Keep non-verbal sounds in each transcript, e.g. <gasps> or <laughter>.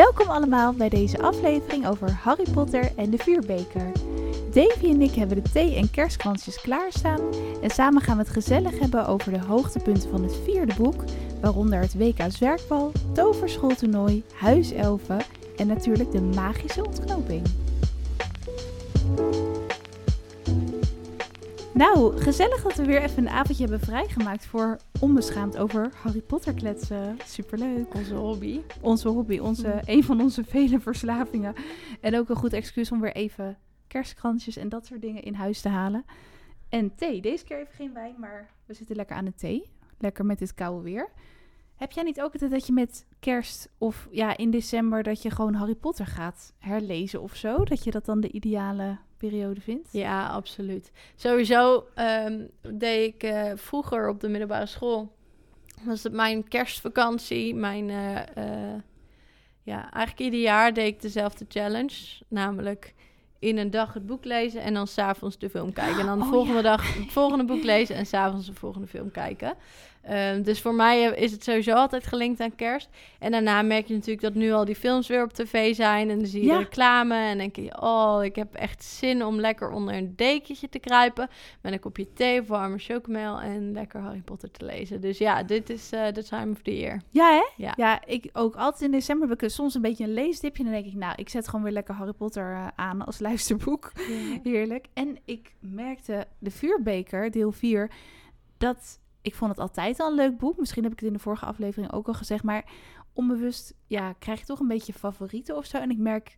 Welkom allemaal bij deze aflevering over Harry Potter en de Vuurbeker. Davy en ik hebben de thee- en kerstkransjes klaarstaan en samen gaan we het gezellig hebben over de hoogtepunten van het vierde boek, waaronder het WK Zwerkbal, Toverschooltoernooi, Huiselfen en natuurlijk de magische ontknoping. Nou, gezellig dat we weer even een avondje hebben vrijgemaakt voor onbeschaamd over Harry Potter kletsen. Superleuk. Onze hobby. Onze hobby, onze, een van onze vele verslavingen. En ook een goed excuus om weer even kerstkransjes en dat soort dingen in huis te halen. En thee. Deze keer even geen wijn, maar we zitten lekker aan de thee. Lekker met dit koude weer. Heb jij niet ook het dat je met kerst of ja, in december dat je gewoon Harry Potter gaat herlezen of zo? Dat je dat dan de ideale periode vindt? Ja, absoluut. Sowieso ehm, deed ik eh, vroeger op de middelbare school. Was het mijn kerstvakantie, mijn... eh, ja, eigenlijk ieder jaar deed ik dezelfde challenge. Namelijk in een dag het boek lezen en dan s'avonds de film kijken. En dan de Oh, volgende ja. dag het volgende boek <laughs> lezen en s'avonds de volgende film kijken. Ehm, dus voor mij eh, is het sowieso altijd gelinkt aan kerst. En daarna merk je natuurlijk dat nu al die films weer op tv zijn. En dan zie je Ja. de reclame en denk je... oh, ik heb echt zin om lekker onder een dekentje te kruipen... met een kopje thee of warme chocomel en lekker Harry Potter te lezen. Dus ja, dit is eh the time of the year. Ja, hè? Ja. Ja, ik ook altijd in december heb ik soms een beetje een leesdipje. En dan denk ik, nou, ik zet gewoon weer lekker Harry Potter eh, aan als <laughs> luisterboek. Heerlijk. En ik merkte de Vuurbeker, deel 4, dat ik vond het altijd al een leuk boek. Misschien heb ik het in de vorige aflevering ook al gezegd, maar onbewust ja, krijg je toch een beetje favorieten of zo. En ik merk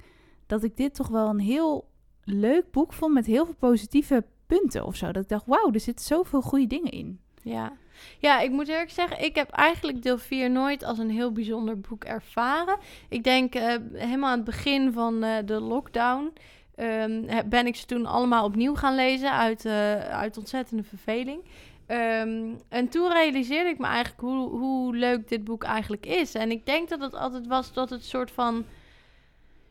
dat ik dit toch wel een heel leuk boek vond met heel veel positieve punten of zo. Dat ik dacht, wauw, er zitten zoveel goede dingen in. Ja. ja, ik moet eerlijk zeggen, ik heb eigenlijk deel 4 nooit als een heel bijzonder boek ervaren. Ik denk eh, helemaal aan het begin van eh, de lockdown ehm, ben ik ze toen allemaal opnieuw gaan lezen uit, eh, uit ontzettende verveling. Ehm, en toen realiseerde ik me eigenlijk hoe, hoe leuk dit boek eigenlijk is. En ik denk dat het altijd was dat het soort van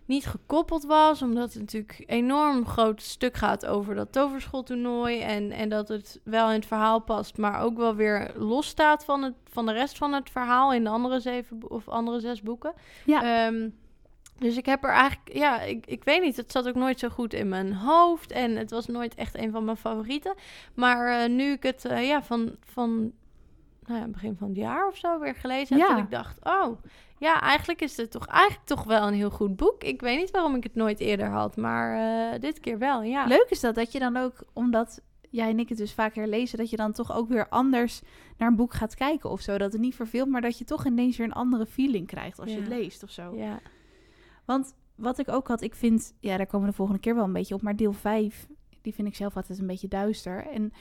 niet gekoppeld was, omdat het natuurlijk een enorm groot stuk gaat over dat toverschooltoernooi en, en dat het wel in het verhaal past, maar ook wel weer los staat van, het, van de rest van het verhaal in de andere zeven of andere zes boeken. Ja. Ehm, dus ik heb er eigenlijk, ja, ik, ik weet niet, het zat ook nooit zo goed in mijn hoofd en het was nooit echt een van mijn favorieten. Maar eh, nu ik het eh, ja, van, van nou ja, begin van het jaar of zo weer gelezen heb, Ja. dat ik dacht, oh, ja, eigenlijk is het toch eigenlijk toch wel een heel goed boek. Ik weet niet waarom ik het nooit eerder had, maar eh, dit keer wel, ja. Leuk is dat, dat je dan ook, omdat jij en ik het dus vaak herlezen, dat je dan toch ook weer anders naar een boek gaat kijken of zo. Dat het niet verveelt, maar dat je toch ineens weer een andere feeling krijgt als je het leest of zo. Ja, Want wat ik ook had, ik vind, ja, daar komen we de volgende keer wel een beetje op, maar deel 5, die vind ik zelf altijd een beetje duister. En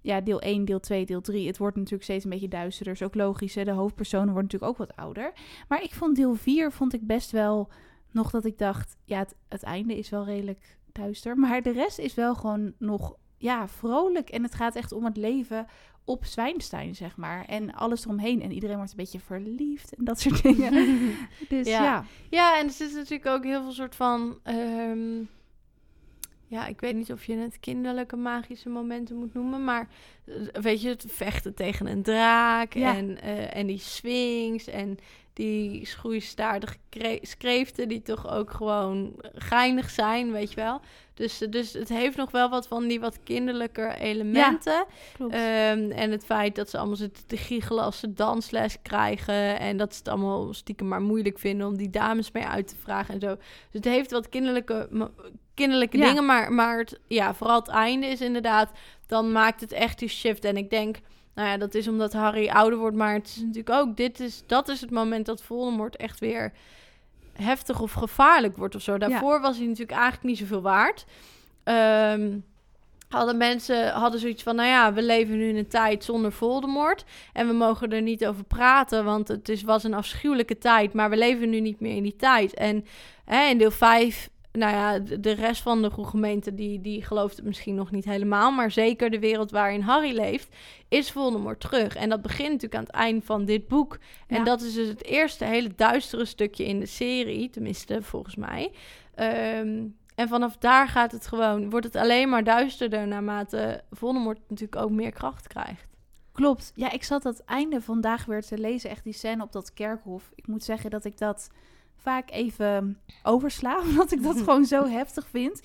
ja, deel 1, deel 2, deel 3, het wordt natuurlijk steeds een beetje duisterder. is ook logisch, hè? de hoofdpersonen worden natuurlijk ook wat ouder. Maar ik vond deel 4, vond ik best wel nog dat ik dacht, ja, het, het einde is wel redelijk duister. Maar de rest is wel gewoon nog, ja, vrolijk. En het gaat echt om het leven op Zwijnstein, zeg maar. En alles eromheen. En iedereen wordt een beetje verliefd en dat soort dingen. <laughs> Dus Ja. ja. Ja, en er zit natuurlijk ook heel veel soort van. ehm, ja, ik weet niet of je het kinderlijke magische momenten moet noemen. Maar eh, weet je, het vechten tegen een draak. Ja. En, eh, en die swings. En die schroeistaardige kre- skreeften die toch ook gewoon geinig zijn, weet je wel. Dus, dus het heeft nog wel wat van die wat kinderlijke elementen. Ehm, en het feit dat ze allemaal zitten te giechelen als ze dansles krijgen. En dat ze het allemaal stiekem maar moeilijk vinden om die dames mee uit te vragen en zo. Dus het heeft wat kinderlijke, kinderlijke Ja. dingen. Maar, maar het, ja, vooral het einde is inderdaad... Dan maakt het echt die shift. En ik denk... Nou ja, dat is omdat Harry ouder wordt. Maar het is natuurlijk ook... Dit is, dat is het moment dat Voldemort echt weer heftig of gevaarlijk wordt of zo. Daarvoor was hij natuurlijk eigenlijk niet zoveel waard. Ehm, hadden mensen hadden zoiets van, nou ja, we leven nu in een tijd zonder Voldemort en we mogen er niet over praten, want het is, was een afschuwelijke tijd, maar we leven nu niet meer in die tijd. En hè, in deel 5, nou ja, de, rest van de gemeente die, die gelooft het misschien nog niet helemaal, maar zeker de wereld waarin Harry leeft, is Voldemort terug. En dat begint natuurlijk aan het eind van dit boek. En Ja. dat is dus het eerste hele duistere stukje in de serie, tenminste volgens mij. Ehm, en vanaf daar gaat het gewoon, wordt het alleen maar duisterder naarmate Voldemort natuurlijk ook meer kracht krijgt. Klopt. Ja, ik zat dat einde vandaag weer te lezen. Echt die scène op dat kerkhof. Ik moet zeggen dat ik dat vaak even oversla, <laughs> omdat ik dat gewoon zo <laughs> heftig vind.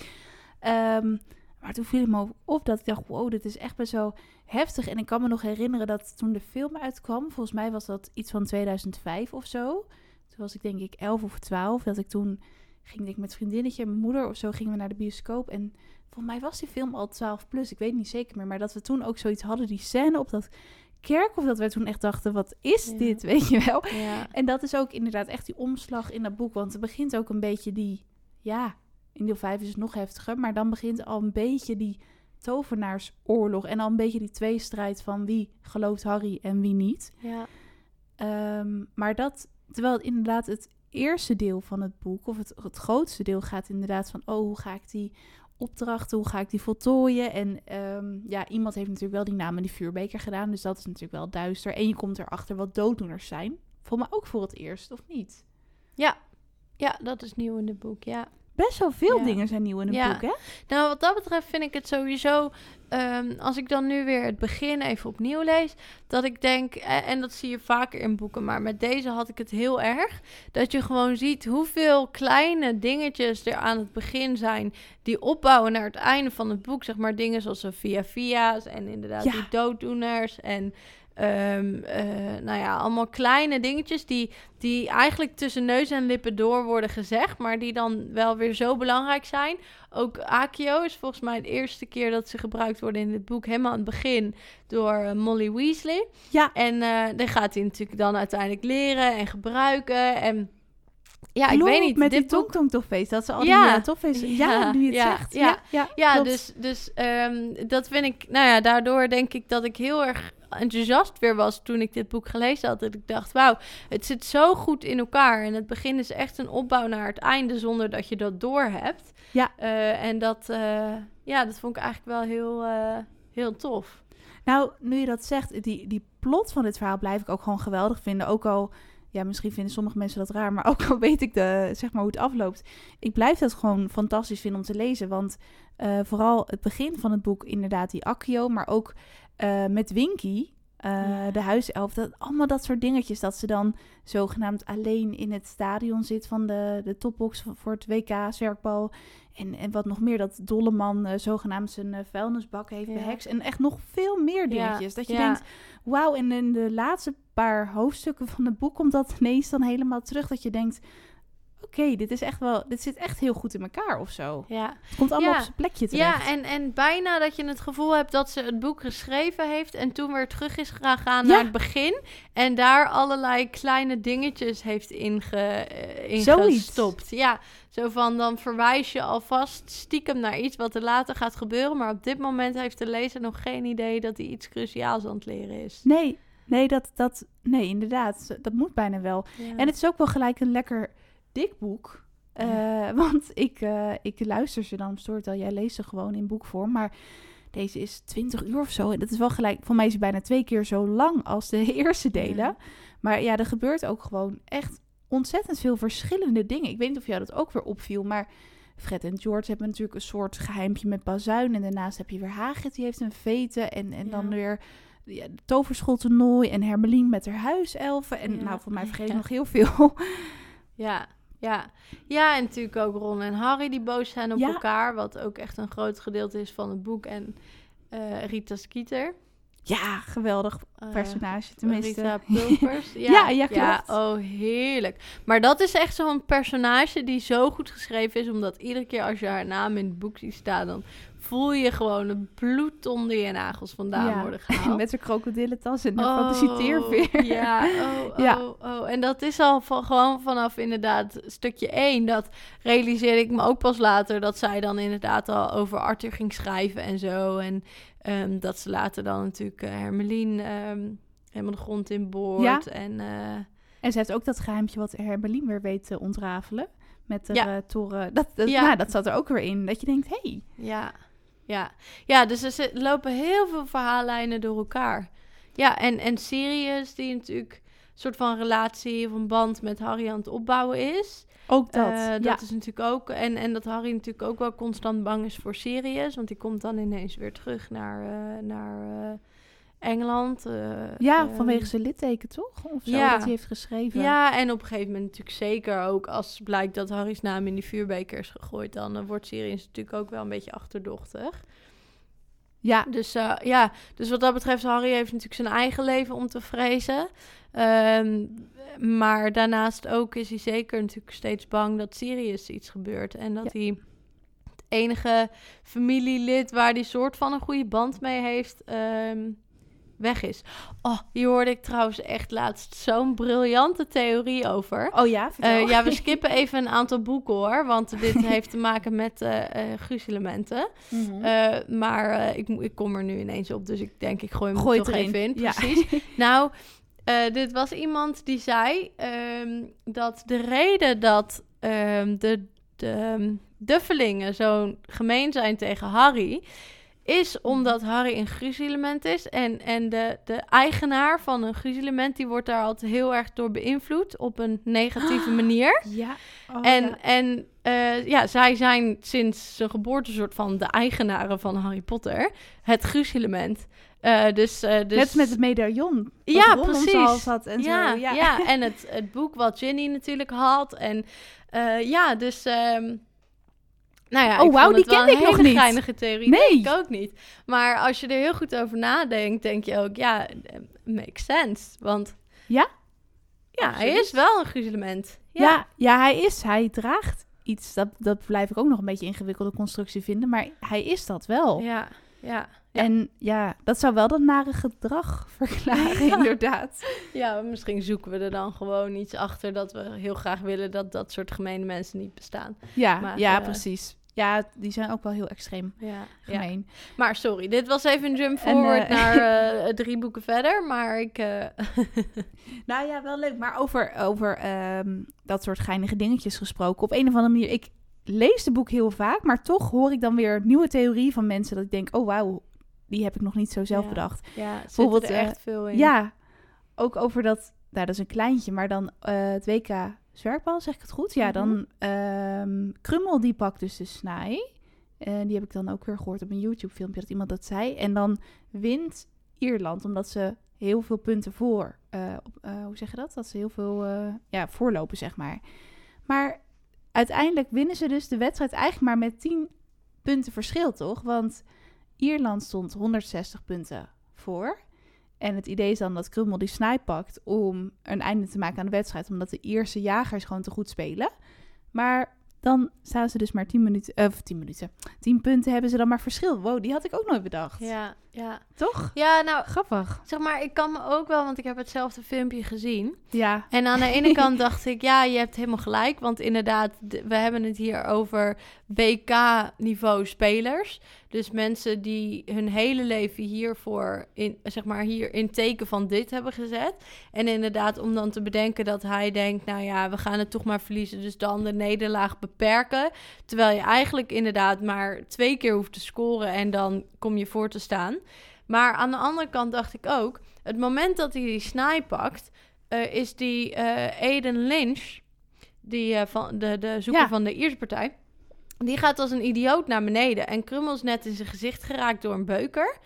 Ehm, maar toen viel het me op dat ik dacht, wow, dit is echt best zo heftig. En ik kan me nog herinneren dat toen de film uitkwam, volgens mij was dat iets van 2005 of zo. Toen was ik denk ik 11 of 12, dat ik toen ging ik met vriendinnetje en mijn moeder of zo gingen we naar de bioscoop. En volgens mij was die film al 12 plus, ik weet niet zeker meer. Maar dat we toen ook zoiets hadden, die scène op dat kerkhof, dat we toen echt dachten, wat is Ja. dit, weet je wel? Ja. En dat is ook inderdaad echt die omslag in dat boek. Want het begint ook een beetje die, ja, in deel 5 is het nog heftiger. Maar dan begint al een beetje die tovenaarsoorlog. En al een beetje die tweestrijd van wie gelooft Harry en wie niet. Ja. Ehm, maar dat, terwijl het inderdaad het eerste deel van het boek, of het, het grootste deel, gaat inderdaad van, oh, hoe ga ik die opdrachten, hoe ga ik die voltooien? En ehm, ja, iemand heeft natuurlijk wel die naam in die vuurbeker gedaan, dus dat is natuurlijk wel duister. En je komt erachter wat dooddoeners zijn. Voor me ook voor het eerst, of niet? ja. Ja, dat is nieuw in het boek, ja. Best wel veel Ja. dingen zijn nieuw in het Ja. boek, hè? Nou, wat dat betreft vind ik het sowieso... ehm, als ik dan nu weer het begin even opnieuw lees... dat ik denk, eh, en dat zie je vaker in boeken... maar met deze had ik het heel erg... dat je gewoon ziet hoeveel kleine dingetjes er aan het begin zijn... die opbouwen naar het einde van het boek. Zeg maar dingen zoals via via's en inderdaad Ja. die dooddoeners... en ehm, eh, nou ja, allemaal kleine dingetjes die, die eigenlijk tussen neus en lippen door worden gezegd, maar die dan wel weer zo belangrijk zijn. Ook Akio is volgens mij de eerste keer dat ze gebruikt worden in dit boek, helemaal aan het begin, door eh, Molly Weasley. Ja. En eh dan gaat hij natuurlijk dan uiteindelijk leren en gebruiken. En ja, ik weet niet. Met dit die boek tongtong toffees, dat ze al Ja. die toffees... Ja, Ja, nu je het ja, zegt. ja. Ja, dus, dus ehm, dat vind ik, nou ja, daardoor denk ik dat ik heel erg enthousiast weer was toen ik dit boek gelezen had. Dat ik dacht, wauw, het zit zo goed in elkaar. En het begin is echt een opbouw naar het einde zonder dat je dat door hebt. Ja. Eh, en dat, eh, ja, dat vond ik eigenlijk wel heel, eh, heel tof. Nou, nu je dat zegt, die, die plot van dit verhaal blijf ik ook gewoon geweldig vinden. Ook al, ja, misschien vinden sommige mensen dat raar, maar <laughs> ook al weet ik de, zeg maar hoe het afloopt. Ik blijf dat gewoon fantastisch vinden om te lezen. Want vooral het begin van het boek, inderdaad, die Accio, maar ook eh, met Winky. eh, Ja. De huiself, dat, allemaal dat soort dingetjes. Dat ze dan zogenaamd alleen in het stadion zit van de, de topbox voor- het WK, zwerkbal. En, en wat nog meer, dat Dolleman eh, zogenaamd zijn vuilnisbak heeft Ja. behekst. En echt nog veel meer Ja, dingetjes. Dat je denkt, wauw, en in de laatste paar hoofdstukken van het boek komt dat ineens dan helemaal terug. Dat je denkt, oké, dit is echt wel, dit zit echt heel goed in elkaar of zo. Ja, Het komt allemaal Ja. op zijn plekje terecht. ja en, en bijna dat je het gevoel hebt dat ze het boek geschreven heeft en toen weer terug is gegaan Ja. naar het begin. En daar allerlei kleine dingetjes heeft inge, eh, ingestopt. Ja, zo van dan verwijs je alvast stiekem naar iets wat er later gaat gebeuren. Maar op dit moment heeft de lezer nog geen idee dat hij iets cruciaals aan het leren is. Nee, nee, dat, dat, nee, inderdaad. Dat moet bijna wel. Ja. En het is ook wel gelijk een lekker dik boek. Eh, <laughs> Want ik, eh, ik luister ze dan op Storytel. Jij leest ze gewoon in boekvorm. Maar deze is 20 uur of zo. En dat is wel gelijk... Voor mij is hij bijna twee keer zo lang als de <laughs> eerste delen. Ja. Maar ja, er gebeurt ook gewoon echt ontzettend veel verschillende dingen. Ik weet niet of jou dat ook weer opviel, maar... Fred en George hebben natuurlijk een soort geheimpje met bazuin. En daarnaast heb je weer Hagrid, die heeft een veten. En, en dan weer ja, de toverschooltoernooi. En Hermelien met haar huiselfen. En Ja. nou, voor mij vergeet ik nog heel veel. <laughs> Ja, ja. Ja, en natuurlijk ook Ron en Harry die boos zijn op Ja. elkaar. Wat ook echt een groot gedeelte is van het boek. En eh, Rita Skeeter. Ja, geweldig eh, personage tenminste. Rita <laughs> Pulvers. Ja, ja, klopt. oh, heerlijk. Maar dat is echt zo'n personage die zo goed geschreven is. Omdat iedere keer als je haar naam in het boek ziet staan... dan voel je gewoon een bloed onder je nagels vandaan Ja. worden gehaald. <laughs> Met zijn krokodillentas en een Oh, fantasieteerveer. Ja, oh, <laughs> Ja. oh, oh. En dat is al van, gewoon vanaf inderdaad stukje 1. Dat realiseerde ik me ook pas later. Dat zij dan inderdaad al over Arthur ging schrijven en zo. En ehm, dat ze later dan natuurlijk eh, Hermelien ehm, helemaal de grond in boort. Ja. En eh, En ze heeft ook dat geheimtje wat Hermelien weer weet te ontrafelen. Met de Ja. eh, toren. Dat, dat, Ja. nou, dat zat er ook weer in. Dat je denkt, hé, hey, ja, ja. Ja, dus er zit- lopen heel veel verhaallijnen door elkaar. Ja, en, en Sirius, die natuurlijk een soort van relatie of een band met Harry aan het opbouwen is. Ook dat. Eh, dat ja. is natuurlijk ook. En, en dat Harry natuurlijk ook wel constant bang is voor Sirius. Want die komt dan ineens weer terug naar. eh, naar Engeland. eh, Ja, ehm, vanwege zijn litteken toch? Of zo, ja. dat hij heeft geschreven. Ja, en op een gegeven moment natuurlijk zeker ook als blijkt dat Harry's naam in die vuurbeker is gegooid, dan wordt Sirius natuurlijk ook wel een beetje achterdochtig. ja. Dus ja, dus wat dat betreft, Harry heeft natuurlijk zijn eigen leven om te vrezen. Ehm, maar daarnaast ook is hij zeker natuurlijk steeds bang dat Sirius iets gebeurt. En dat Ja. hij het enige familielid waar hij soort van een goede band mee heeft, ehm, weg is. Oh, hier hoorde ik trouwens echt laatst zo'n briljante theorie over. Oh ja. Eh, ja, we <laughs> skippen even een aantal boeken hoor, want dit heeft te maken met eh eh gruzelementen. Mhm. Maar ik, ik kom er nu ineens op, dus ik denk ik gooi hem Gooi er toch erin. even in. Ja. Precies. <laughs> nou, eh, dit was iemand die zei ehm, dat de reden dat ehm, de, de ehm, duffelingen zo gemeen zijn tegen Harry... is omdat Harry een gruzelement is. En, en de, de eigenaar van een gruzelement... die wordt daar altijd heel erg door beïnvloed... op een negatieve <gasps> manier. ja. Oh, En, ja. en eh, ja, zij zijn sinds zijn geboorte soort van de eigenaren van Harry Potter. Het gruzelement. Eh dus, eh, dus... Net met het medaillon. Ja, precies. had en ja, zo. ja. Ja. en het, het boek wat Ginny natuurlijk had. En ja, dus... ehm, nou ja, Oh, ik wauw, die een ik nog niet. geinige theorie. Nee. ik ook niet. Maar als je er heel goed over nadenkt, denk je ook, ja, eh, makes sense. Want Ja? ja, hij is wel een gruzelement. Ja. Ja, hij is. Hij draagt iets. Dat, dat blijf ik ook nog een beetje ingewikkelde constructie vinden. Maar hij is dat wel. ja, ja. En ja, dat zou wel dat nare gedrag <laughs> verklaren, Ja. inderdaad. Ja, misschien zoeken we er dan gewoon iets achter dat we heel graag willen dat dat soort gemene mensen niet bestaan. Ja, Maar, ja eh, precies. Ja, die zijn ook wel heel extreem Ja, ja. gemeen. Maar sorry, dit was even een jump En, forward eh, naar <laughs> eh, drie boeken verder. Maar ik. eh, <laughs> Nou ja, wel leuk. Maar over, over ehm, dat soort geinige dingetjes gesproken. Op een of andere manier, ik lees de boek heel vaak, maar toch hoor ik dan weer nieuwe theorieën van mensen dat ik denk, oh wauw, die heb ik nog niet zo zelf Ja. bedacht. ja, Bijvoorbeeld, er eh, echt veel in. Ja, ook over dat, nou dat is een kleintje, maar dan eh, het WK zwerkbal, zeg ik het goed? Ja, Mhm. dan ehm, Krummel die pakt dus de snij. Eh, die heb ik dan ook weer gehoord op een YouTube filmpje dat iemand dat zei. En dan wint Ierland, omdat ze heel veel punten voor, op, hoe zeg je dat? Dat ze heel veel ja, voorlopen, zeg maar. Maar uiteindelijk winnen ze dus de wedstrijd eigenlijk maar met 10 punten verschil, toch? Want Ierland stond 160 punten voor. En het idee is dan dat Krummel die snij pakt om een einde te maken aan de wedstrijd. Omdat de Ierse jagers gewoon te goed spelen. Maar dan staan ze dus maar 10 minuten, eh, of 10 minuten. 10 punten hebben ze dan maar verschil. Wow, die had ik ook nooit bedacht. ja, ja. Toch? Ja, nou, Grappig. zeg maar, ik kan me ook wel, want ik heb hetzelfde filmpje gezien. Ja. En aan de ene <laughs> kant dacht ik, ja, je hebt helemaal gelijk. Want inderdaad, de- we hebben het hier over WK-niveau spelers. Dus mensen die hun hele leven hiervoor, in, zeg maar, hier in teken van dit hebben gezet. En inderdaad, om dan te bedenken dat hij denkt, nou ja, we gaan het toch maar verliezen. Dus dan de nederlaag beperken. Terwijl je eigenlijk inderdaad maar twee keer hoeft te scoren en dan kom je voor te staan. Maar aan de andere kant dacht ik ook, het moment dat hij die snaai pakt, eh, is die eh Aiden Lynch, die, eh, van de, de zoeker Ja. van de Ierse partij, die gaat als een idioot naar beneden. En Krummel is net in zijn gezicht geraakt door een beuker.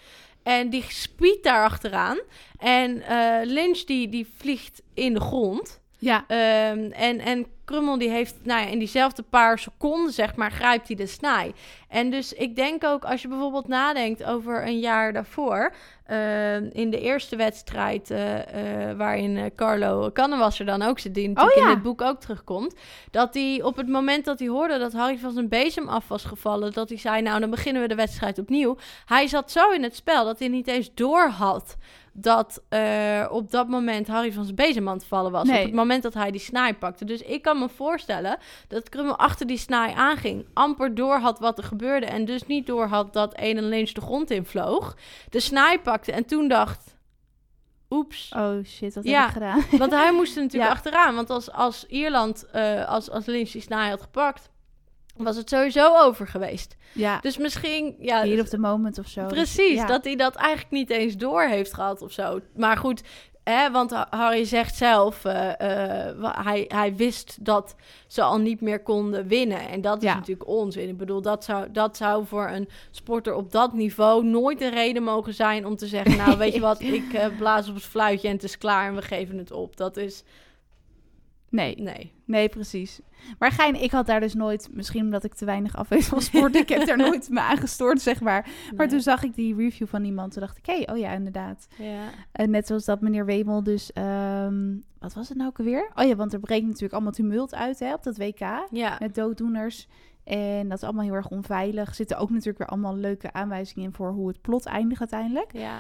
En die spiet daar achteraan. En Lynch die, die vliegt in de grond. Ja. Ehm, en, en Krummel die heeft, nou ja, in diezelfde paar seconden, zeg maar, grijpt hij de snaai. En dus ik denk ook, als je bijvoorbeeld nadenkt over een jaar daarvoor, ehm, in de eerste wedstrijd eh, eh, waarin eh, Carlo Kannewasser dan ook zit, die natuurlijk Oh ja. in dit boek ook terugkomt, dat hij op het moment dat hij hoorde dat Harry van zijn bezem af was gevallen, dat hij zei, nou dan beginnen we de wedstrijd opnieuw. Hij zat zo in het spel dat hij niet eens door had dat eh, op dat moment Harry van zijn bezem aan het vallen was. Nee. Op het moment dat hij die snaai pakte. Dus ik kan me voorstellen dat Krummel achter die snaai aanging. Amper door had wat er gebeurde. En dus niet door had dat een en Lynch de grond invloog. De snaai pakte en toen dacht... Oeps. Oh shit, wat Ja. heb ik gedaan? Want hij moest er <laughs> natuurlijk Ja. achteraan. Want als, als Ierland, eh, als, als Lynch die snaai had gepakt... was het sowieso over geweest. Ja, Dus misschien... Ja, hier op de moment of zo. Precies, Ja. dat hij dat eigenlijk niet eens door heeft gehad of zo. Maar goed, hè, want Ha- Harry zegt zelf, eh, eh, hij, hij wist dat ze al niet meer konden winnen. En dat is Ja. natuurlijk onzin. Ik bedoel, dat zou, dat zou voor een sporter op dat niveau nooit een reden mogen zijn om te zeggen, nou weet je <laughs> wat, ik eh, blaas op het fluitje en het is klaar en we geven het op. Dat is, Nee, nee. nee, precies. Maar Gein, ik had daar dus nooit, misschien omdat ik te weinig af weet van sport, ik heb daar <laughs> nooit me aan gestoord, zeg maar. Maar Nee. toen zag ik die review van iemand, toen dacht ik, hé, oh ja, inderdaad. Ja. En net zoals dat meneer Wemel dus, ehm, wat was het nou ook alweer? Oh ja, want er breekt natuurlijk allemaal tumult uit hè, op dat WK, Ja. met dooddoeners. En dat is allemaal heel erg onveilig. Er zitten ook natuurlijk weer allemaal leuke aanwijzingen in voor hoe het plot eindigt uiteindelijk. ja.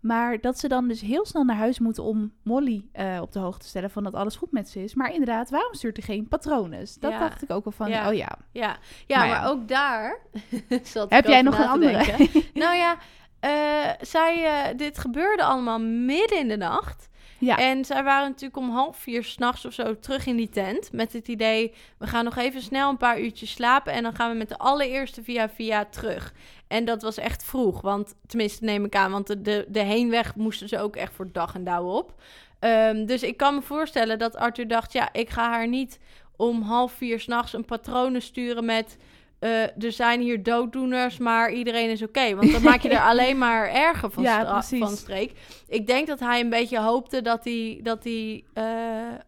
Maar dat ze dan dus heel snel naar huis moeten om Molly eh, op de hoogte te stellen van dat alles goed met ze is. Maar inderdaad, waarom stuurt hij geen patronen? Dat Ja. dacht ik ook al van, Ja. oh ja. Ja, ja Maar ook daar. <laughs> Heb jij nog een andere? <laughs> nou ja, eh, zij, eh, dit gebeurde allemaal midden in de nacht. Ja, En zij waren natuurlijk om half vier s'nachts of zo terug in die tent. Met het idee, we gaan nog even snel een paar uurtjes slapen. En dan gaan we met de allereerste via via terug. En dat was echt vroeg. Want, tenminste neem ik aan, want de, de, heenweg moesten ze ook echt voor dag en dauw op. Ehm, dus ik kan me voorstellen dat Arthur dacht, ja, ik ga haar niet om half vier s'nachts een patronen sturen met... eh, er zijn hier dooddoeners, maar iedereen is oké. Want dan maak je er <laughs> alleen maar erger van, Ja, van streek. Ik denk dat hij een beetje hoopte dat hij, dat hij eh,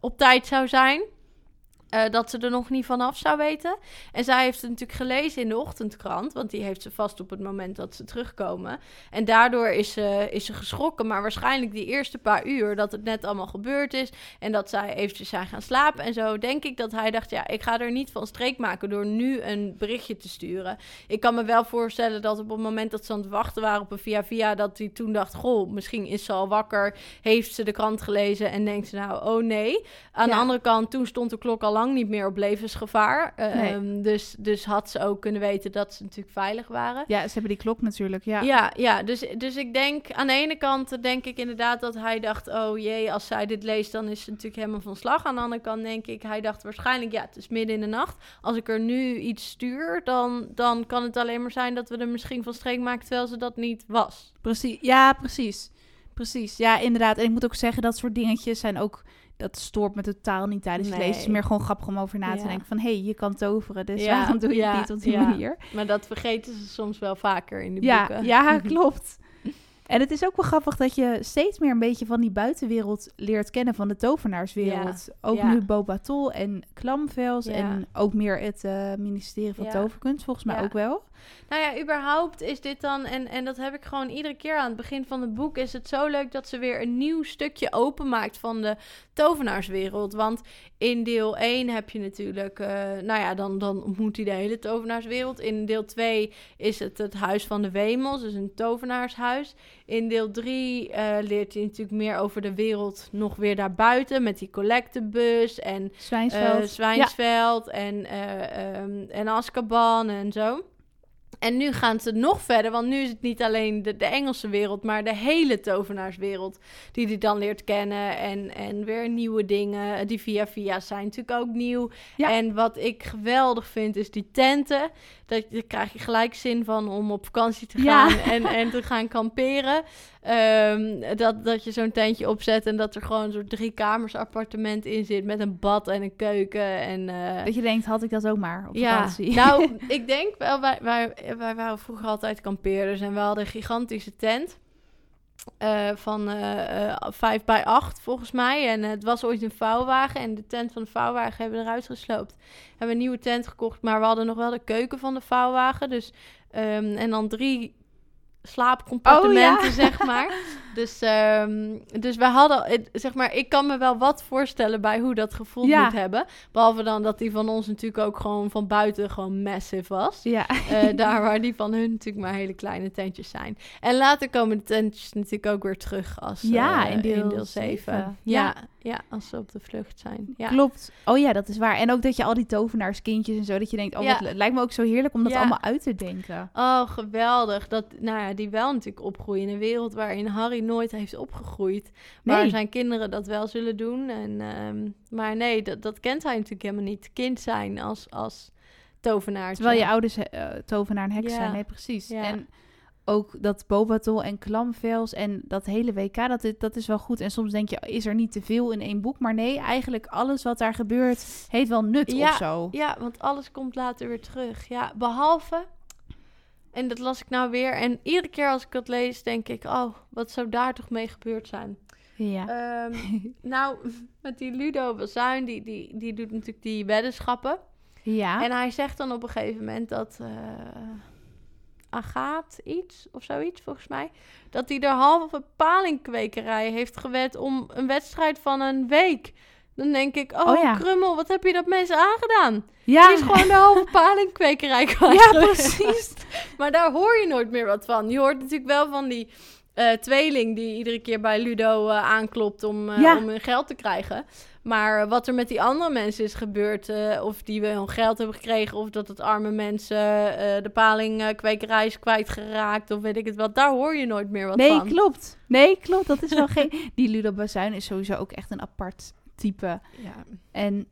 op tijd zou zijn. Eh, dat ze er nog niet vanaf zou weten. En zij heeft het natuurlijk gelezen in de ochtendkrant. Want die heeft ze vast op het moment dat ze terugkomen. En daardoor is ze, is ze geschrokken. Maar waarschijnlijk die eerste paar uur dat het net allemaal gebeurd is. En dat zij eventjes zijn gaan slapen en zo. Denk ik dat hij dacht, ja, ik ga er niet van streek maken door nu een berichtje te sturen. Ik kan me wel voorstellen dat op het moment dat ze aan het wachten waren op een via-via... dat hij toen dacht, goh, misschien is ze al wakker. Heeft ze de krant gelezen en denkt ze nou, oh nee. Aan Ja. de andere kant, toen stond de klok al lang niet meer op levensgevaar. Nee. Ehm, dus, dus had ze ook kunnen weten dat ze natuurlijk veilig waren. ja, ze hebben die klok natuurlijk, ja. Ja, ja, dus, dus ik denk aan de ene kant denk ik inderdaad dat hij dacht: oh jee, als zij dit leest, dan is ze natuurlijk helemaal van slag. Aan de andere kant denk ik, hij dacht waarschijnlijk: ja, het is midden in de nacht. Als ik er nu iets stuur, dan, dan kan het alleen maar zijn dat we er misschien van streek maken terwijl ze dat niet was. Precies, ja, precies. Precies, ja, inderdaad. En ik moet ook zeggen, dat soort dingetjes zijn ook... Dat stoort me totaal niet tijdens het Nee. lezen. Het is meer gewoon grappig om over na te Ja. denken van... hé, hey, je kan toveren, dus Ja, waarom doe je het niet op die ja. manier? Maar dat vergeten ze soms wel vaker in de boeken. ja, <laughs> klopt. En het is ook wel grappig dat je steeds meer een beetje van die buitenwereld leert kennen van de tovenaarswereld. ook ja. nu Bobatol en Klamvels Ja. en ook meer het eh, ministerie van. Toverkunst, volgens mij ook wel. Nou ja, überhaupt is dit dan, en, en dat heb ik gewoon iedere keer aan het begin van het boek, is het zo leuk dat ze weer een nieuw stukje openmaakt van de tovenaarswereld. Want in deel 1 heb je natuurlijk, eh, nou ja, dan, dan ontmoet hij de hele tovenaarswereld. In deel 2 is het het Huis van de Wemels, dus een tovenaarshuis. In deel 3 leert hij natuurlijk meer over de wereld nog weer daarbuiten, met die collectebus en Zwijnsveld. eh, Zwijnsveld en, eh ehm, en Azkaban en zo. En nu gaan ze nog verder, want nu is het niet alleen de, de Engelse wereld, maar de hele tovenaarswereld die hij dan leert kennen. En, en weer nieuwe dingen. Die via via zijn natuurlijk ook nieuw. Ja. En wat ik geweldig vind, is die tenten. Dat, daar krijg je gelijk zin van om op vakantie te Ja. gaan en, en te gaan kamperen. Ehm, dat, dat je zo'n tentje opzet en dat er gewoon zo'n drie kamers appartement in zit met een bad en een keuken. En, eh, dat je denkt, had ik dat ook maar op ja, vakantie. <laughs> nou, <laughs> ik denk wel, wij, wij, wij waren vroeger altijd kampeerders en we hadden een gigantische tent. eh, van eh eh, 5 bij 8 volgens mij. En het was ooit een vouwwagen. En de tent van de vouwwagen hebben we eruit gesloopt. Hebben een nieuwe tent gekocht. Maar we hadden nog wel de keuken van de vouwwagen. Dus, ehm, en dan drie slaapcompartimenten, Oh, ja. zeg maar. <laughs> Dus, ehm, dus we hadden, zeg maar, ik kan me wel wat voorstellen bij hoe dat gevoeld Ja. moet hebben. Behalve dan dat die van ons natuurlijk ook gewoon van buiten gewoon massive was. Ja, Eh, <laughs> daar waar die van hun natuurlijk maar hele kleine tentjes zijn. En later komen de tentjes natuurlijk ook weer terug als Ja, eh, in deel 7. zeven. Ja. Ja. Als ze op de vlucht zijn. Ja. klopt. Oh ja, dat is waar. En ook dat je al die tovenaarskindjes en zo, dat je denkt, oh, Ja. wat, het lijkt me ook zo heerlijk om dat Ja. allemaal uit te denken. Oh, geweldig. Dat, nou ja, die wel natuurlijk opgroeien in een wereld waarin Harry nooit heeft opgegroeid. Waar Nee. zijn kinderen dat wel zullen doen. En, ehm, maar nee, dat, dat kent hij natuurlijk helemaal niet. Kind zijn als, als tovenaar. Terwijl je ouders eh, tovenaar en heks zijn. Nee, precies. Ja. En ook dat Bobatol en Klamvels en dat hele WK, dat, is- dat is wel goed. En soms denk je, is er niet te veel in één boek? Maar nee, eigenlijk alles wat daar gebeurt, heeft wel nut Ja, of zo. Ja, want alles komt later weer terug. Ja, behalve... En dat las ik nou weer. En iedere keer als ik dat lees, denk ik... Oh, wat zou daar toch mee gebeurd zijn? Ja. Ehm, <laughs> nou, met die Ludo Bazuin, die, die, die doet natuurlijk die weddenschappen. ja. En hij zegt dan op een gegeven moment dat... eh Agaat iets of zoiets, volgens mij. Dat hij de halve palingkwekerij heeft gewet om een wedstrijd van een week. Dan denk ik, oh, Oh ja. Krummel, wat heb je dat mensen aangedaan? ja. Die is gewoon de halve <laughs> palingkwekerij kwijt. ja, precies. <laughs> Maar daar hoor je nooit meer wat van. Je hoort natuurlijk wel van die eh, tweeling die iedere keer bij Ludo eh, aanklopt om, eh, Ja. om hun geld te krijgen. Maar wat er met die andere mensen is gebeurd, eh, of die wel hun geld hebben gekregen, of dat het arme mensen eh, de palingkwekerij is kwijtgeraakt, of weet ik het wat, daar hoor je nooit meer wat Nee, van. klopt. Nee, klopt. Dat is wel geen... <laughs> Die Ludo Bazuin is sowieso ook echt een apart type. Ja. En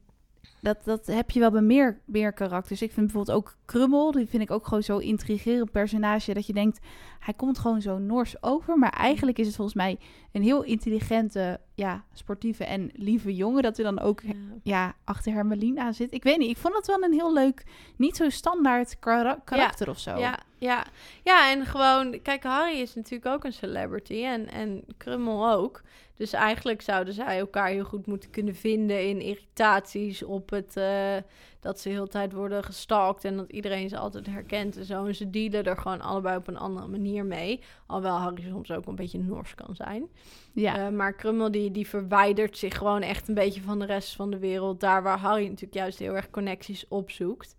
dat, dat heb je wel bij meer, meer karakters. Ik vind bijvoorbeeld ook Krummel, die vind ik ook gewoon zo intrigerend personage. Dat je denkt, hij komt gewoon zo nors over. Maar eigenlijk is het volgens mij een heel intelligente, ja, sportieve en lieve jongen. Dat er dan ook Ja. ja, achter Hermelien aan zit. Ik weet niet, ik vond het wel een heel leuk, niet zo standaard kara- karakter of zo. Ja, ja. ja, en gewoon, kijk, Harry is natuurlijk ook een celebrity en, en Krummel ook. Dus eigenlijk zouden zij elkaar heel goed moeten kunnen vinden in irritaties op het eh, dat ze heel tijd worden gestalkt en dat iedereen ze altijd herkent en zo. En ze dealen er gewoon allebei op een andere manier mee. Alhoewel Harry soms ook een beetje nors kan zijn. ja. Eh, maar Krummel die, die verwijdert zich gewoon echt een beetje van de rest van de wereld. Daar waar Harry natuurlijk juist heel erg connecties opzoekt.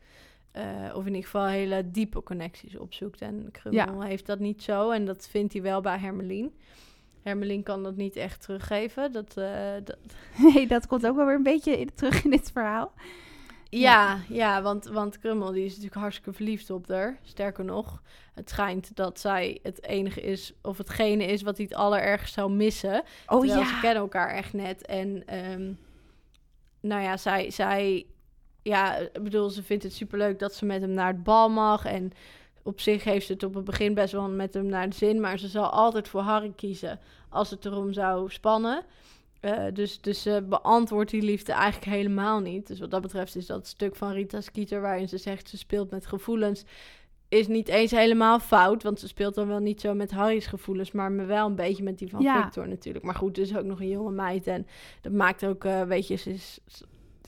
Eh, of in ieder geval hele diepe connecties opzoekt. En Krummel heeft dat niet zo. En dat vindt hij wel bij Hermelien. Hermelien kan dat niet echt teruggeven. Dat, eh, dat... <laughs> Nee, dat komt ook wel weer een beetje in- terug in dit verhaal. Ja, ja, want, want Krummel die is natuurlijk hartstikke verliefd op haar. Sterker nog, het schijnt dat zij het enige is, of hetgene is wat hij het allerergst zou missen. Oh ja. ze kennen elkaar echt net. En ehm, nou ja, zij, zij, ja, ik bedoel, ze vindt het superleuk dat ze met hem naar het bal mag. En op zich heeft ze het op het begin best wel met hem naar de zin. Maar ze zal altijd voor Harry kiezen als het erom zou spannen. Eh, dus, dus ze beantwoordt die liefde eigenlijk helemaal niet. Dus wat dat betreft is dat stuk van Rita Skeeter... waarin ze zegt ze speelt met gevoelens... is niet eens helemaal fout. Want ze speelt dan wel niet zo met Harry's gevoelens... maar wel een beetje met die van Ja. Victor natuurlijk. Maar goed, het is ook nog een jonge meid. En dat maakt ook, eh, weet je, ze is...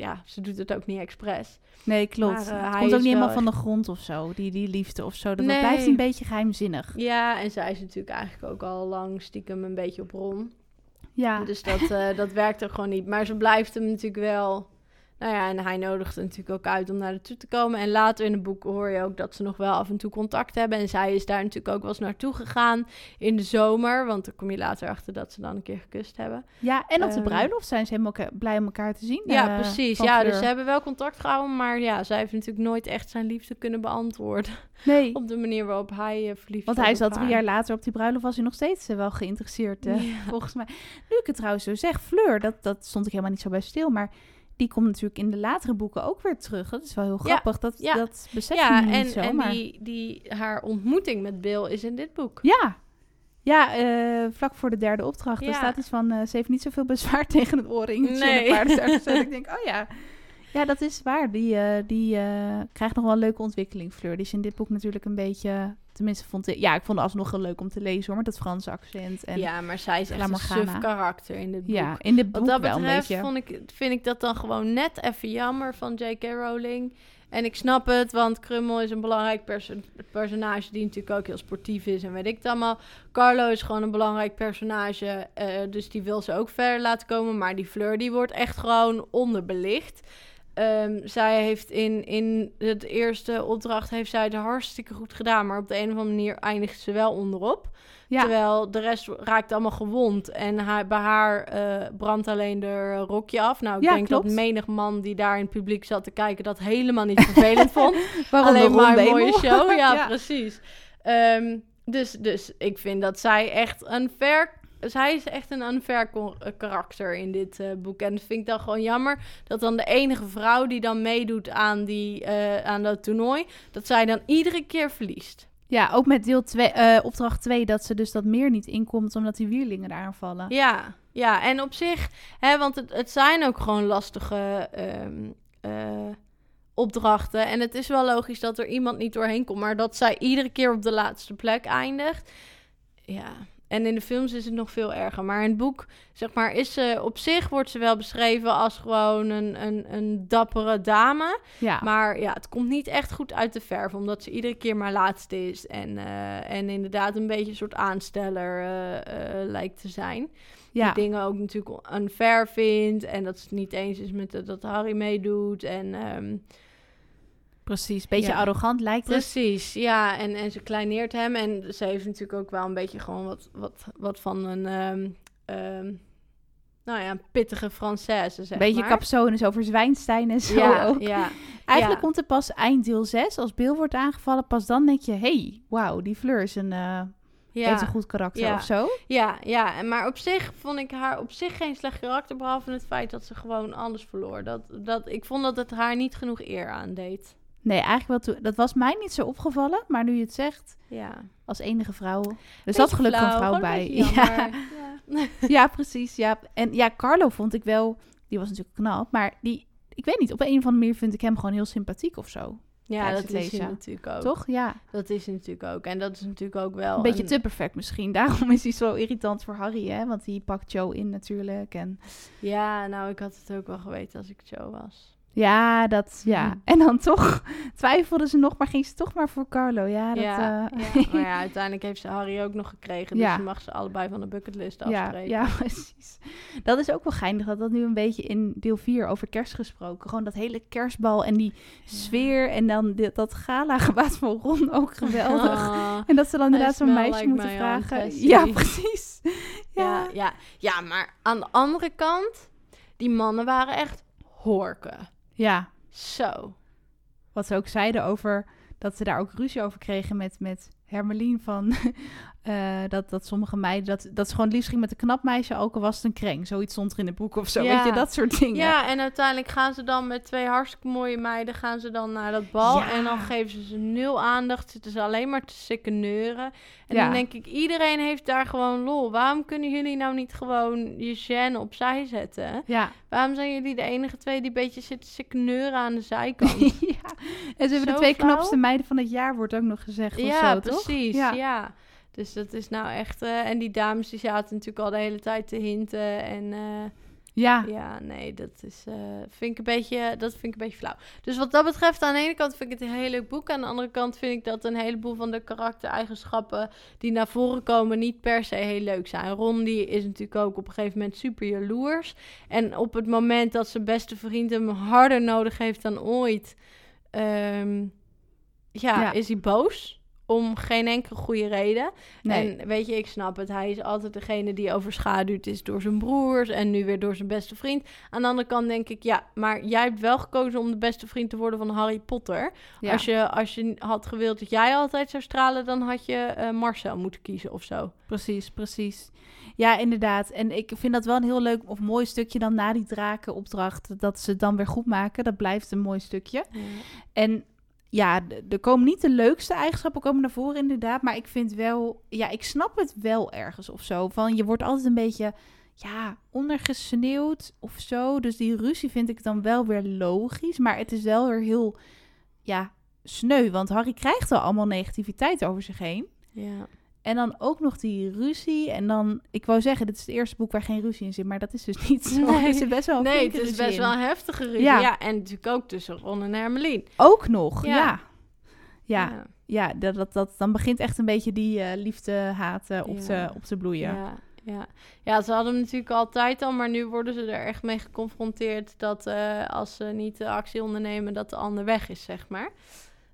ja, ze doet het ook niet expres. Nee, klopt. Maar, eh, het hij komt ook niet helemaal van de grond of zo, die, die liefde of zo. Dat, Nee. blijft een beetje geheimzinnig. Ja, en zij is natuurlijk eigenlijk ook al lang stiekem een beetje op Ron. Ja, Dus dat, eh, dat werkt er gewoon niet. Maar ze blijft hem natuurlijk wel. Nou ja, en hij nodigt er natuurlijk ook uit om naar naartoe te komen. En later in het boek hoor je ook dat ze nog wel af en toe contact hebben. En zij is daar natuurlijk ook wel eens naartoe gegaan in de zomer. Want dan kom je later achter dat ze dan een keer gekust hebben. ja en op de ehm, bruiloft zijn ze helemaal blij om elkaar te zien. Ja, eh, precies. Ja, Fleur. dus ze hebben wel contact gehouden. Maar ja, zij heeft natuurlijk nooit echt zijn liefde kunnen beantwoorden. Nee, <laughs> op de manier waarop hij eh, verliefd want was hij op zat drie jaar later op die bruiloft, was hij nog steeds eh, wel geïnteresseerd, Ja. volgens mij. Nu ik het trouwens zo zeg, Fleur, dat, dat stond ik helemaal niet zo bij stil, maar die komt natuurlijk in de latere boeken ook weer terug. Dat is wel heel Ja, grappig, dat, ja. dat besef je Ja, en, niet zo. en maar... die, die, haar ontmoeting met Bill is in dit boek. Ja, ja eh, vlak voor de derde opdracht. Er staat iets van, eh, ze heeft niet zoveel bezwaar <laughs> tegen het oorringetje Nee. Dus <laughs> ik denk, oh ja. Ja, dat is waar. Die, eh, die krijgt nog wel een leuke ontwikkeling, Fleur. Die is in dit boek natuurlijk een beetje... Tenminste, vond ik... Ja, ik vond het alsnog heel leuk om te lezen, hoor. Met dat Franse accent. En, ja, ja, maar zij is echt een suf karakter in dit boek. in dit boek Wat dat wel een betreft beetje. vond ik, vind ik dat dan gewoon net even jammer van J.K. Rowling. En ik snap het, want Krummel is een belangrijk perso- personage die natuurlijk ook heel sportief is en weet ik het allemaal. Carlo is gewoon een belangrijk personage, eh, dus die wil ze ook verder laten komen. Maar die Fleur, die wordt echt gewoon onderbelicht. Ehm, zij heeft in, in het eerste opdracht heeft zij het hartstikke goed gedaan, maar op de een of andere manier eindigt ze wel onderop. Ja, Terwijl de rest raakt allemaal gewond. En haar, bij haar eh, brandt alleen de rokje af. Nou, ik Ja, denk klopt. dat menig man die daar in het publiek zat te kijken... dat helemaal niet vervelend <laughs> vond. waarom alleen maar een mooie show. <laughs> Ja, Ja. precies. Ehm, dus, dus ik vind dat zij echt een ver... Zij is echt een unfair eh, karakter in dit eh, boek. En dat vind ik dan gewoon jammer dat dan de enige vrouw die dan meedoet aan, die, eh, aan dat toernooi... dat zij dan iedere keer verliest. Ja, ook met deel 2, eh, opdracht 2, dat ze dus dat meer niet inkomt omdat die wierlingen daar aanvallen. Ja, ja, en op zich, hè, want het, het zijn ook gewoon lastige ehm, eh, opdrachten. En het is wel logisch dat er iemand niet doorheen komt, maar dat zij iedere keer op de laatste plek eindigt. Ja, en in de films is het nog veel erger. Maar in het boek, zeg maar, is ze op zich wordt ze wel beschreven als gewoon een, een, een dappere dame. Ja, Maar ja, het komt niet echt goed uit de verf, omdat ze iedere keer maar laatste is. En, eh, en inderdaad een beetje een soort aansteller eh, eh, lijkt te zijn. ja. Die dingen ook natuurlijk unfair vindt. En dat ze het niet eens is met de- dat Harry meedoet. En ehm, precies. Beetje Ja. arrogant lijkt het. precies, ja. En, en ze kleineert hem. En ze heeft natuurlijk ook wel een beetje gewoon wat, wat, wat van een... ehm, ehm, nou ja, een pittige Française, zeg Beetje maar. capsones over Zwijnstein en zo ja, ook. ja, Eigenlijk ja. komt er pas eind deel 6, als Bill wordt aangevallen, pas dan denk je, hey, wauw, die Fleur is een, ja. heeft een goed karakter Ja. of zo. Ja, ja, en maar op zich vond ik haar op zich geen slecht karakter, behalve het feit dat ze gewoon alles verloor. Dat, dat, ik vond dat het haar niet genoeg eer aandeed. Nee, eigenlijk wel. Dat was mij niet zo opgevallen, maar nu je het zegt, Ja. als enige vrouw. Er zat gelukkig een vrouw een bij. Ja. Ja. <laughs> ja, precies. Ja. En ja, Carlo vond ik wel, die was natuurlijk knap, maar die, ik weet niet, op een of andere manier vind ik hem gewoon heel sympathiek of zo. Ja, dat is hij natuurlijk ook. Toch? Ja. Dat is hij natuurlijk ook. En dat is natuurlijk ook wel Een beetje te perfect misschien. <laughs> Daarom is hij zo irritant voor Harry, hè? Want die pakt Joe in natuurlijk. En Ja, nou, ik had het ook wel geweten als ik Joe was. Ja, dat, ja. Hmm. En dan toch <laughs> twijfelde ze nog, maar ging ze toch maar voor Carlo. Ja, dat, ja, eh, ja, <laughs> maar ja, uiteindelijk heeft ze Harry ook nog gekregen. Dus Ja. ze mag ze allebei van de bucketlist afspreken. ja, <laughs> precies. Dat is ook wel geinig dat dat nu een beetje in deel 4 over kerst gesproken. Gewoon dat hele kerstbal en die sfeer en dan dit, dat gala gewaad van Ron ook geweldig. Ah, En dat ze dan inderdaad zo'n meisje like moeten vragen. Ja, precies. ja. Ja. Ja, ja, maar aan de andere kant, die mannen waren echt horken. Ja, Zo. wat ze ook zeiden over dat ze daar ook ruzie over kregen met, met Hermelien van eh, dat, dat sommige meiden dat, dat ze gewoon liefst ging met een knap meisje, ook al was het een kreng. Zoiets stond er in het boek of zo. Ja. Weet je, dat soort dingen. Ja, en uiteindelijk gaan ze dan met twee hartstikke mooie meiden gaan ze dan naar dat bal. Ja. En dan geven ze ze nul aandacht, zitten ze alleen maar te sikken neuren. En Ja. dan denk ik, iedereen heeft daar gewoon lol. Waarom kunnen jullie nou niet gewoon je gêne opzij zetten? Ja. Waarom zijn jullie de enige twee die een beetje zitten sikken neuren aan de zijkant? <laughs> ja. En ze hebben de Zo twee flauw. knapste meiden van het jaar, wordt ook nog gezegd. of ja, zo, toch? precies. Ja. Dus dat is nou echt... eh, en die dames die zaten natuurlijk al de hele tijd te hinten. En eh, Ja. ja, nee, dat is, eh, vind ik een beetje, dat vind ik een beetje flauw. Dus wat dat betreft, aan de ene kant vind ik het een heel leuk boek. Aan de andere kant vind ik dat een heleboel van de karaktereigenschappen die naar voren komen niet per se heel leuk zijn. Ron die is natuurlijk ook op een gegeven moment super jaloers. En op het moment dat zijn beste vriend hem harder nodig heeft dan ooit, ehm, ja, Ja. is hij boos. Om geen enkele goede reden. Nee. En weet je, ik snap het. Hij is altijd degene die overschaduwd is door zijn broers en nu weer door zijn beste vriend. Aan de andere kant denk ik, ja, maar jij hebt wel gekozen om de beste vriend te worden van Harry Potter. ja. Als, je, als je had gewild dat jij altijd zou stralen, dan had je eh, Marcel moeten kiezen of zo. Precies, precies. Ja, inderdaad. En ik vind dat wel een heel leuk of mooi stukje dan na die drakenopdracht. Dat ze het dan weer goed maken. Dat blijft een mooi stukje. En ja, er komen niet de leukste eigenschappen komen naar voren inderdaad. Maar ik vind wel, ja, ik snap het wel ergens of zo. Van je wordt altijd een beetje, ja, ondergesneeuwd of zo. Dus die ruzie vind ik dan wel weer logisch. Maar het is wel weer heel, ja, sneu. Want Harry krijgt al allemaal negativiteit over zich heen. Ja. En dan ook nog die ruzie. En dan, ik wou zeggen, dit is het eerste boek waar geen ruzie in zit. Maar dat is dus niet zo. <laughs> Nee. Er zit best wel Nee, het is best in. wel een heftige ruzie. Ja. Ja. en natuurlijk ook tussen Ron en Hermelien. Ook nog, Ja. ja. Ja, ja. dat, dat, dat, dan begint echt een beetje die eh, liefde-haat eh, op, te, op te bloeien. Ja, ja. ja, ze hadden hem natuurlijk altijd al, maar nu worden ze er echt mee geconfronteerd dat eh, als ze niet de actie ondernemen, dat de ander weg is, zeg maar.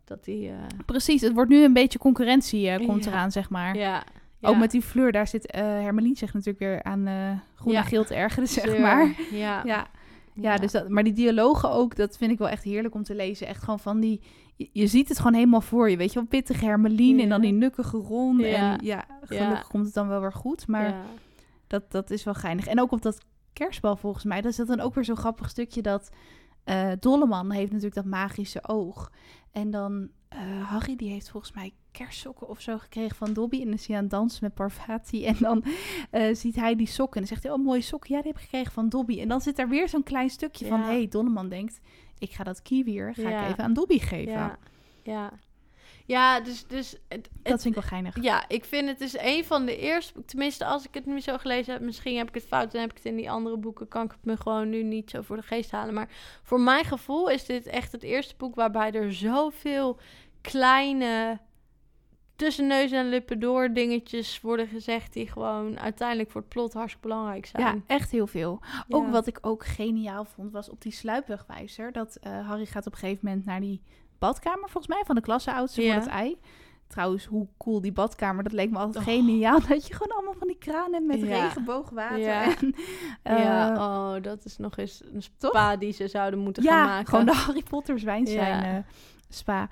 Dat die, eh, Precies, het wordt nu een beetje concurrentie eh, komt Ja. eraan, zeg maar. ja, Ook ja. met die Fleur, daar zit eh Hermelien zich natuurlijk weer aan groen Ja. en geel te ergeren, zeg Zeur. maar. Ja, Ja, ja, dus dat, maar die dialogen ook, dat vind ik wel echt heerlijk om te lezen. Echt gewoon van die, je, je ziet het gewoon helemaal voor je, weet je wel. Pittige Hermelien en dan die nukkige Ron. Ja. En ja, gelukkig komt het dan wel weer goed, maar... Dat, dat is wel geinig. En ook op dat kerstbal volgens mij. Dat is dat dan ook weer zo'n grappig stukje dat... Dolleman heeft natuurlijk dat magische oog. En dan... eh, Harry die heeft volgens mij kerstsokken of zo gekregen van Dobby. En dan is hij aan het dansen met Parvati. En dan eh, ziet hij die sokken. En dan zegt hij, oh, mooie sokken. Ja, die heb ik gekregen van Dobby. En dan zit er weer zo'n klein stukje van... Hé, hey, Dolleman denkt, ik ga dat kiwier ga Ja. ik even aan Dobby geven. Ja, ja. Ja dus, dus het, Dat vind ik wel geinig. ja, ik vind het dus een van de eerste, tenminste als ik het nu zo gelezen heb, misschien heb ik het fout en heb ik het in die andere boeken, kan ik het me gewoon nu niet zo voor de geest halen. Maar voor mijn gevoel is dit echt het eerste boek waarbij er zoveel kleine tussen neus en lippen door dingetjes worden gezegd die gewoon uiteindelijk voor het plot hartstikke belangrijk zijn. Ja, echt heel veel. Ook wat ik ook geniaal vond, was op die sluipwegwijzer... dat eh, Harry gaat op een gegeven moment naar die badkamer, volgens mij, van de klasseoudste Ja. voor het ei. Trouwens, hoe cool die badkamer, dat leek me altijd Oh. geniaal. <laughs> Dat je gewoon allemaal van die kranen hebt met Ja. regenboogwater. Ja. En, eh, ja, oh, dat is nog eens een spa die ze zouden moeten gaan maken. gewoon de Harry Potter Ja. eh, spa.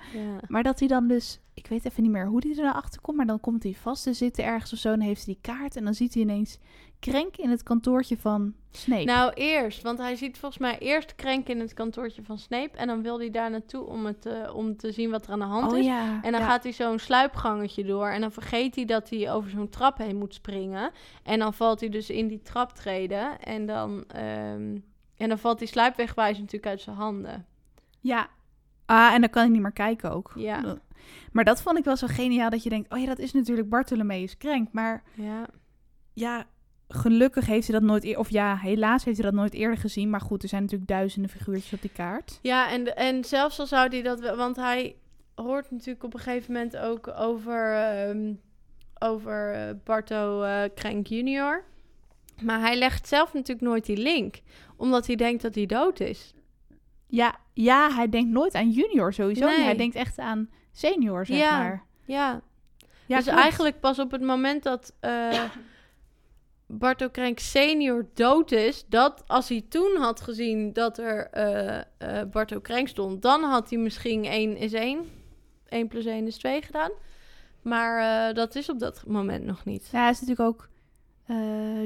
Maar dat hij dan dus, ik weet even niet meer hoe hij er nou achter komt, maar dan komt hij vast te zitten ergens of zo en heeft hij die kaart en dan ziet hij ineens Krenk in het kantoortje van Snape. Nou, eerst. Want hij ziet volgens mij eerst Krenk in het kantoortje van Snape. En dan wil hij daar naartoe om, het, eh, om te zien wat er aan de hand oh is. ja. En dan ja. gaat hij zo'n sluipgangetje door. En dan vergeet hij dat hij over zo'n trap heen moet springen. En dan valt hij dus in die traptreden. En dan, ehm, en dan valt die sluipwegwijs natuurlijk uit zijn handen. Ja. Ah, en dan kan hij niet meer kijken ook. Ja. Maar dat vond ik wel zo geniaal dat je denkt, oh ja, dat is natuurlijk Bartholomeus Krenk. Maar Ja. ja, gelukkig heeft hij dat nooit eerder, of ja, helaas heeft hij dat nooit eerder gezien. Maar goed, er zijn natuurlijk duizenden figuurtjes op die kaart. Ja, en, en zelfs al zou hij dat... wel- Want hij hoort natuurlijk op een gegeven moment ook over, ehm, over eh, Barto eh, Krenk junior. Maar hij legt zelf natuurlijk nooit die link. Omdat hij denkt dat hij dood is. Ja, ja, hij denkt nooit aan junior sowieso. Nee. Hij denkt echt aan senior, zeg Ja. maar. Ja, Ja, dus klopt. eigenlijk pas op het moment dat eh Barto Krenk senior dood is... dat als hij toen had gezien dat er eh Barto Krenk stond... dan had hij misschien 1 is 1. 1 plus 1 is 2 gedaan. Maar eh, dat is op dat moment nog niet. Ja, hij is natuurlijk ook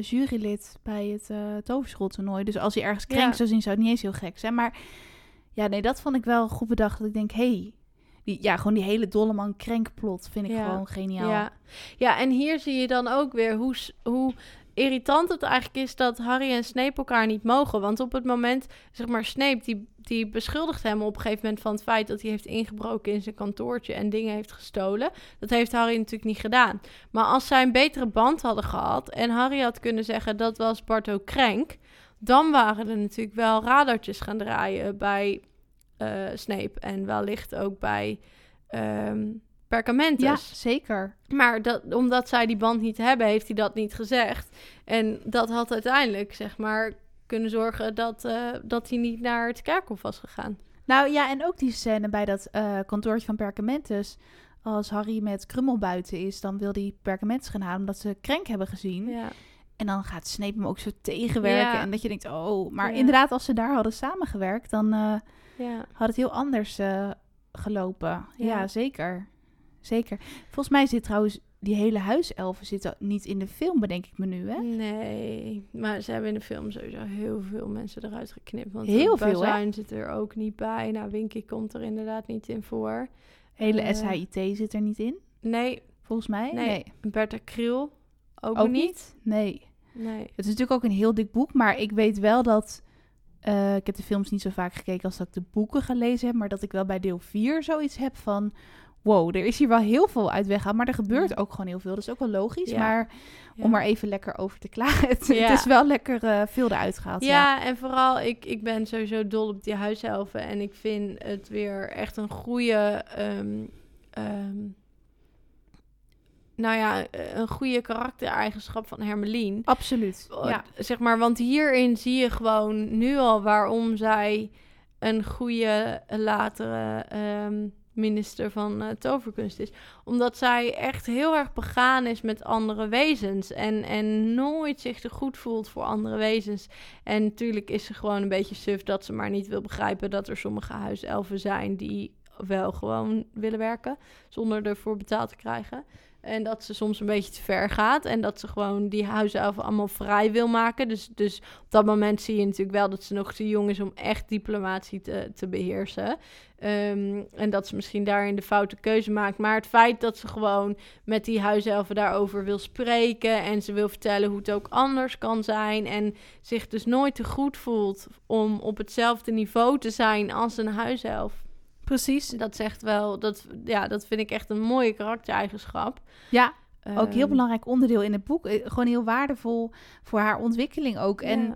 jurylid bij het toverschooltoernooi. Dus als hij ergens Ja. krenk zou zien, zou het niet eens heel gek zijn. Maar ja, nee, dat vond ik wel goed bedacht. Dat ik denk, hey, die, ja, gewoon die hele Dolleman krenkplot vind ik Ja. gewoon geniaal. Ja. ja, en hier zie je dan ook weer hoe, hoe irritant het eigenlijk is dat Harry en Snape elkaar niet mogen. Want op het moment, zeg maar, Snape die, die beschuldigt hem op een gegeven moment van het feit dat hij heeft ingebroken in zijn kantoortje en dingen heeft gestolen. Dat heeft Harry natuurlijk niet gedaan. Maar als zij een betere band hadden gehad en Harry had kunnen zeggen dat was Barto Krenk, dan waren er natuurlijk wel radartjes gaan draaien bij eh, Snape en wellicht ook bij ehm Perkamentus. Ja, zeker. Maar dat, omdat zij die band niet hebben, heeft hij dat niet gezegd. En dat had uiteindelijk, zeg maar, kunnen zorgen dat, eh, dat hij niet naar het kerkhof was gegaan. Nou ja, en ook die scène bij dat eh, kantoortje van Perkamentus. Als Harry met Krummel buiten is, dan wil hij Perkamentus gaan halen omdat ze krenk hebben gezien. Ja, En dan gaat Snape hem ook zo tegenwerken. Ja. En dat je denkt, oh, maar Ja. inderdaad, als ze daar hadden samengewerkt, dan eh, ja. had het heel anders gelopen. Ja. Ja. zeker. Zeker. Volgens mij zit trouwens die hele huiselfen zitten niet in de film, bedenk ik me nu, hè? Nee, maar ze hebben in de film sowieso heel veel mensen eruit geknipt. Want Heel veel, hè? Zit er ook niet bij. Nou, Winky komt er inderdaad niet in voor. Hele Eh, SHIT zit er niet in, Nee, volgens mij. Nee. Nee. Bertha Kriel ook, Ook niet. niet? Nee. Nee. Het is natuurlijk ook een heel dik boek, maar ik weet wel dat... eh, ik heb de films niet zo vaak gekeken als dat ik de boeken gelezen heb, maar dat ik wel bij deel 4 zoiets heb van... Wow, er is hier wel heel veel uit weggehaald, maar er gebeurt ook gewoon heel veel. Dat is ook wel logisch, Ja. maar Ja. om er even lekker over te klagen. <laughs> Het, Ja. het is wel lekker eh, veel eruit gehaald. Ja. Ja, en vooral, ik, ik ben sowieso dol op die huishelfen. En ik vind het weer echt een goede... ehm, ehm, nou ja, een goede karaktereigenschap van Hermelien. Absoluut. Ja. Zeg maar, want hierin zie je gewoon nu al waarom zij een goede latere ehm, minister van eh, toverkunst is. Omdat zij echt heel erg begaan is met andere wezens. En, en nooit zich te goed voelt voor andere wezens. En natuurlijk is ze gewoon een beetje suf dat ze maar niet wil begrijpen dat er sommige huiselfen zijn die wel gewoon willen werken. Zonder ervoor betaald te krijgen. En dat ze soms een beetje te ver gaat. En dat ze gewoon die huiselfen allemaal vrij wil maken. Dus, dus op dat moment zie je natuurlijk wel dat ze nog te jong is om echt diplomatie te, te beheersen. Ehm, en dat ze misschien daarin de foute keuze maakt. Maar het feit dat ze gewoon met die huiselfen daarover wil spreken. En ze wil vertellen hoe het ook anders kan zijn. En zich dus nooit te goed voelt om op hetzelfde niveau te zijn als een huiself. Precies. Dat zegt wel, dat, ja, dat vind ik echt een mooie karaktereigenschap. Ja, ook heel Ehm, belangrijk onderdeel in het boek. Eh, Gewoon heel waardevol voor haar ontwikkeling ook. En ja.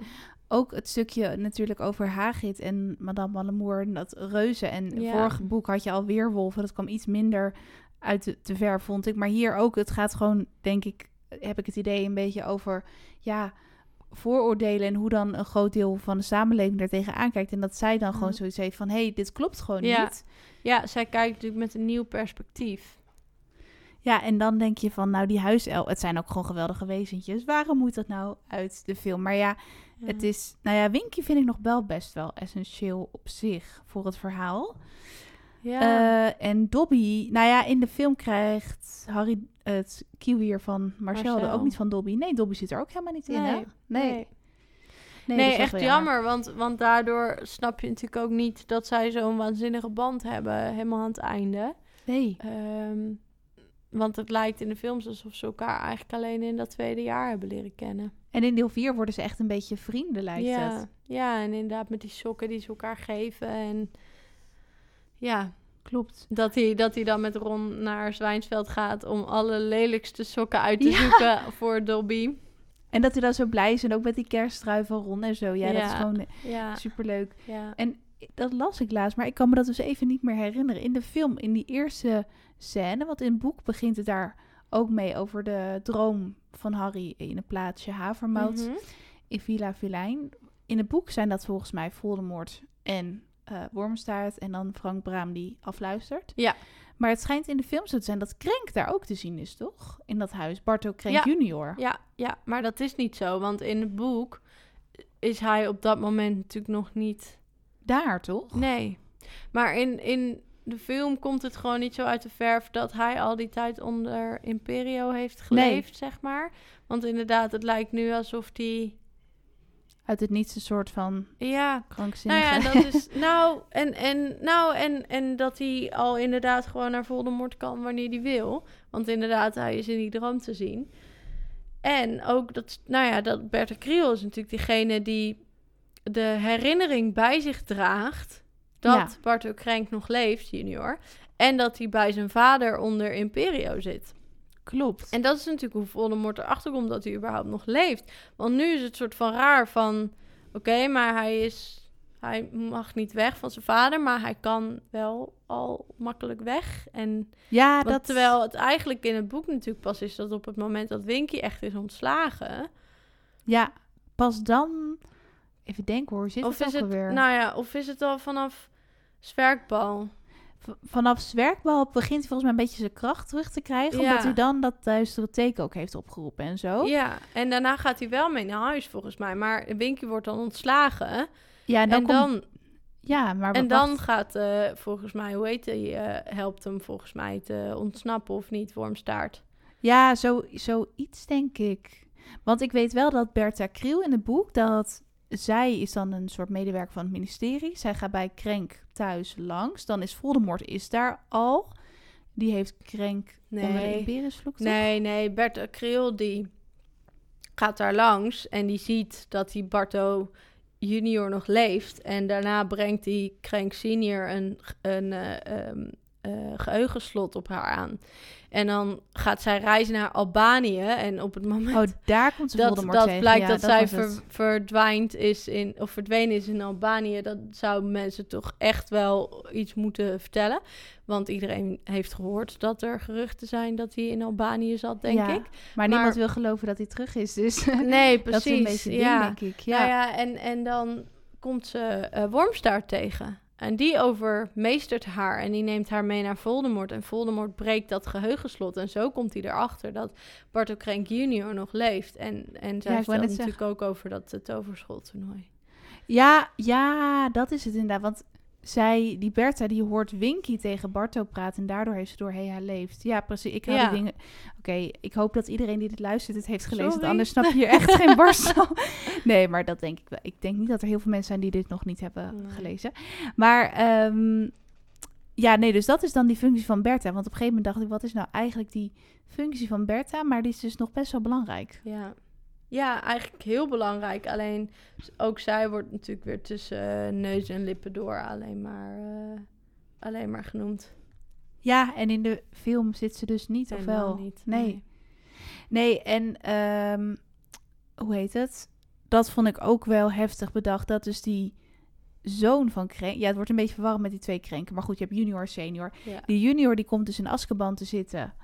ook het stukje natuurlijk over Hagrid en Madame Malamour, en dat reuzen. En Ja. vorige boek had je al Weerwolven, dat kwam iets minder uit de, te ver, vond ik. Maar hier ook, het gaat gewoon, denk ik, heb ik het idee een beetje over, ja, vooroordelen en hoe dan een groot deel van de samenleving daar tegenaan kijkt. En dat zij dan gewoon Mhm. zoiets heeft van, hé, hey, dit klopt gewoon Ja. niet. ja, zij kijkt natuurlijk met een nieuw perspectief. Ja, en dan denk je van, nou, die huisel, het zijn ook gewoon geweldige wezentjes. Waarom moet dat nou uit de film? Maar ja, het is, nou ja, Winky vind ik nog wel best wel essentieel op zich voor het verhaal. Ja. Eh, en Dobby, nou ja, in de film krijgt Harry het kiwier van Marcel, Marcel. ook niet van Dobby. Nee, Dobby zit er ook helemaal niet in, hè? Nee, Nee, nee. echt jammer, want, want daardoor snap je natuurlijk ook niet dat zij zo'n waanzinnige band hebben, helemaal aan het einde. Nee, Ehm, want het lijkt in de films alsof ze elkaar eigenlijk alleen in dat tweede jaar hebben leren kennen. en in deel 4 worden ze echt een beetje vrienden, lijkt ja, het. ja, en inderdaad met die sokken die ze elkaar geven. En ja, Klopt. dat hij, dat hij dan met Ron naar Zwijnsveld gaat om alle lelijkste sokken uit te Ja. zoeken voor Dobby. En dat hij dan zo blij is en ook met die kersttrui van Ron en zo. Ja, dat is gewoon Ja, superleuk. ja. En dat las ik laatst, maar ik kan me dat dus even niet meer herinneren. In de film, in die eerste scène, want in het boek begint het daar ook mee over de droom van Harry in het plaatsje Havermout Mhm. in Villa Vilijn. In het boek zijn dat volgens mij Voldemort en eh Wormstaart en dan Frank Braam die afluistert. Ja. Maar het schijnt in de film zo te zijn dat Krenk daar ook te zien is, toch? In dat huis, Barto Krenk Ja. junior. Ja, ja, maar dat is niet zo. Want in het boek is hij op dat moment natuurlijk nog niet... Daar, toch? Nee. Maar in, in de film komt het gewoon niet zo uit de verf... dat hij al die tijd onder Imperio heeft geleefd, zeg maar. Want inderdaad, het lijkt nu alsof hij... Uit het niets een soort van Ja, nou krankzinnige... ja, dat is... <laughs> Nou, en, en, nou en, en dat hij al inderdaad gewoon naar Voldemort kan wanneer hij wil. Want inderdaad, hij is in die droom te zien. En ook dat, nou ja, dat Bertha Kriel is natuurlijk diegene die de herinnering bij zich draagt dat Ja. Barto Krenk nog leeft, junior. En dat hij bij zijn vader onder Imperio zit. Klopt. En dat is natuurlijk hoe Voldemort erachter komt dat hij überhaupt nog leeft. Want nu is het soort van raar van... Oké, maar hij is... Hij mag niet weg van zijn vader, maar hij kan wel al makkelijk weg. En ja, dat... terwijl het eigenlijk in het boek natuurlijk pas is dat op het moment dat Winky echt is ontslagen. Ja, pas dan... Even denken hoor, zit of het is het, alweer? nou ja, of is het al vanaf zwerkbal? Vanaf zwerkbal begint hij volgens mij een beetje zijn kracht terug te krijgen. Ja. Omdat hij dan dat duistere teken ook heeft opgeroepen en zo. Ja, en daarna gaat hij wel mee naar huis volgens mij. Maar Winky wordt dan ontslagen. Ja, en dan, en komt- dan ja, maar En wacht. dan gaat eh, volgens mij, hoe heet hij, eh, helpt hem volgens mij te ontsnappen of niet, Wormstaart. Ja, zo, zoiets denk ik. Want ik weet wel dat Bertha Kriel in het boek, dat zij is dan een soort medewerker van het ministerie. Zij gaat bij Krenk thuis langs. Dan is Voldemort is daar al. Die heeft Krenk onder de Nee. Nee, nee, Bert Kriel die gaat daar langs en die ziet dat die Barto junior nog leeft. En daarna brengt die Krenk senior een, een eh, ehm, eh, geheugenslot op haar aan. En dan gaat zij reizen naar Albanië en op het moment... Oh, daar komt ze dat, dat tegen. blijkt Ja, dat, zij ver, het. verdwijnt is in, of verdwenen is in Albanië. Dat zouden mensen toch echt wel iets moeten vertellen. Want iedereen heeft gehoord dat er geruchten zijn dat hij in Albanië zat, denk Ja, ik. Maar niemand Maar- wil geloven dat hij terug is. Dus Nee, <laughs> dat is een beetje ja. denk ik. Ja. Ja, ja en, en dan komt ze eh Wormstaart tegen. En die overmeestert haar en die neemt haar mee naar Voldemort. En Voldemort breekt dat geheugenslot. En zo komt hij erachter dat Barto Crank junior nog leeft. En, en zij Ja, natuurlijk ook over dat uh, toverschooltoernooi. Ja, ja, dat is het inderdaad. Want zij, die Bertha, die hoort Winky tegen Barto praten en daardoor heeft ze door Hey, hij leeft. Ja, precies. Ik Ja. die dingen... Oké, ik hoop dat iedereen die dit luistert het heeft gelezen, Sorry. anders snap je hier echt <laughs> geen barst van. Nee, maar dat denk ik wel. Ik denk niet dat er heel veel mensen zijn die dit nog niet hebben Nee. gelezen. Maar ehm, ja, nee, dus dat is dan die functie van Bertha. Want op een gegeven moment dacht ik, wat is nou eigenlijk die functie van Bertha? Maar die is dus nog best wel belangrijk. Ja. Ja, eigenlijk heel belangrijk. Alleen ook zij wordt natuurlijk weer tussen eh, neus en lippen door alleen maar, eh, alleen maar genoemd. Ja, en in de film zit ze dus niet, of wel? niet, Nee. nee. Nee, en ehm, hoe heet het? Dat vond ik ook wel heftig bedacht. Dat dus die zoon van Krenk... Ja, het wordt een beetje verwarrend met die twee Krenken. Maar goed, je hebt junior en senior. Ja. Die junior die komt dus in Azkaban te zitten.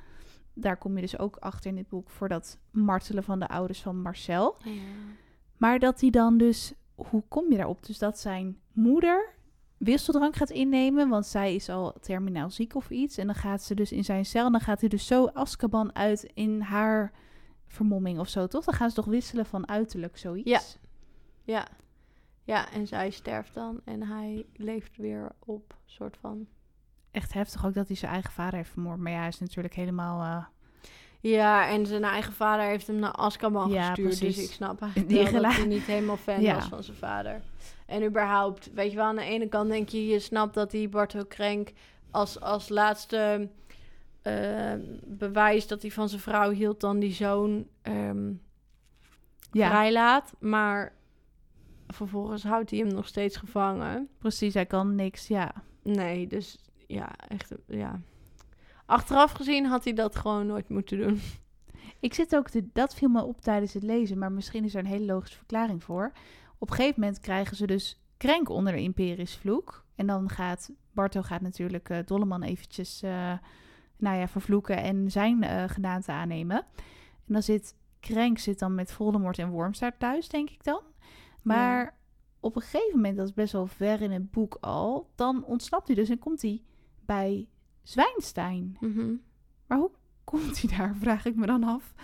Daar kom je dus ook achter in dit boek... voor dat martelen van de ouders van Marcel. Maar dat hij dan dus... Hoe kom je daarop? Dus dat zijn moeder wisseldrank gaat innemen... want zij is al terminaal ziek of iets. En dan gaat ze dus in zijn cel... en dan gaat hij dus zo Azkaban uit in haar vermomming of zo, toch? Dan gaan ze toch wisselen van uiterlijk, zoiets? Ja. Ja. Ja, en zij sterft dan en hij leeft weer op, soort van. Echt heftig ook dat hij zijn eigen vader heeft vermoord. Maar ja, hij is natuurlijk helemaal... eh, Ja, en zijn eigen vader heeft hem naar Azkaban Ja, gestuurd. precies. Dus ik snap <laughs> eigenlijk Die wel dat hij niet helemaal fan Ja. was van zijn vader. En überhaupt, weet je wel, aan de ene kant denk je, je snapt dat die Barto Krenk als, als laatste eh, bewijs dat hij van zijn vrouw hield, dan die zoon ehm, ja, vrijlaat. Maar vervolgens houdt hij hem nog steeds gevangen. precies. Hij kan niks, ja. Nee, dus ja, echt, ja. Achteraf gezien had hij dat gewoon nooit moeten doen. <laughs> Ik zit ook, te, dat viel me op tijdens het lezen, maar misschien is er een hele logische verklaring voor. Op een gegeven moment krijgen ze dus Krenk onder de Imperiusvloek. En dan gaat, Barto gaat natuurlijk eh, Dolleman eventjes, eh, nou ja, vervloeken en zijn eh gedaante aannemen. En dan zit, Krenk zit dan met Voldemort en Wormstaart thuis, denk ik dan. Maar op een gegeven moment, dat is best wel ver in het boek al, dan ontsnapt hij dus en komt hij bij Zwijnstein. Mhm. Maar hoe <laughs> komt hij daar, vraag ik me dan af.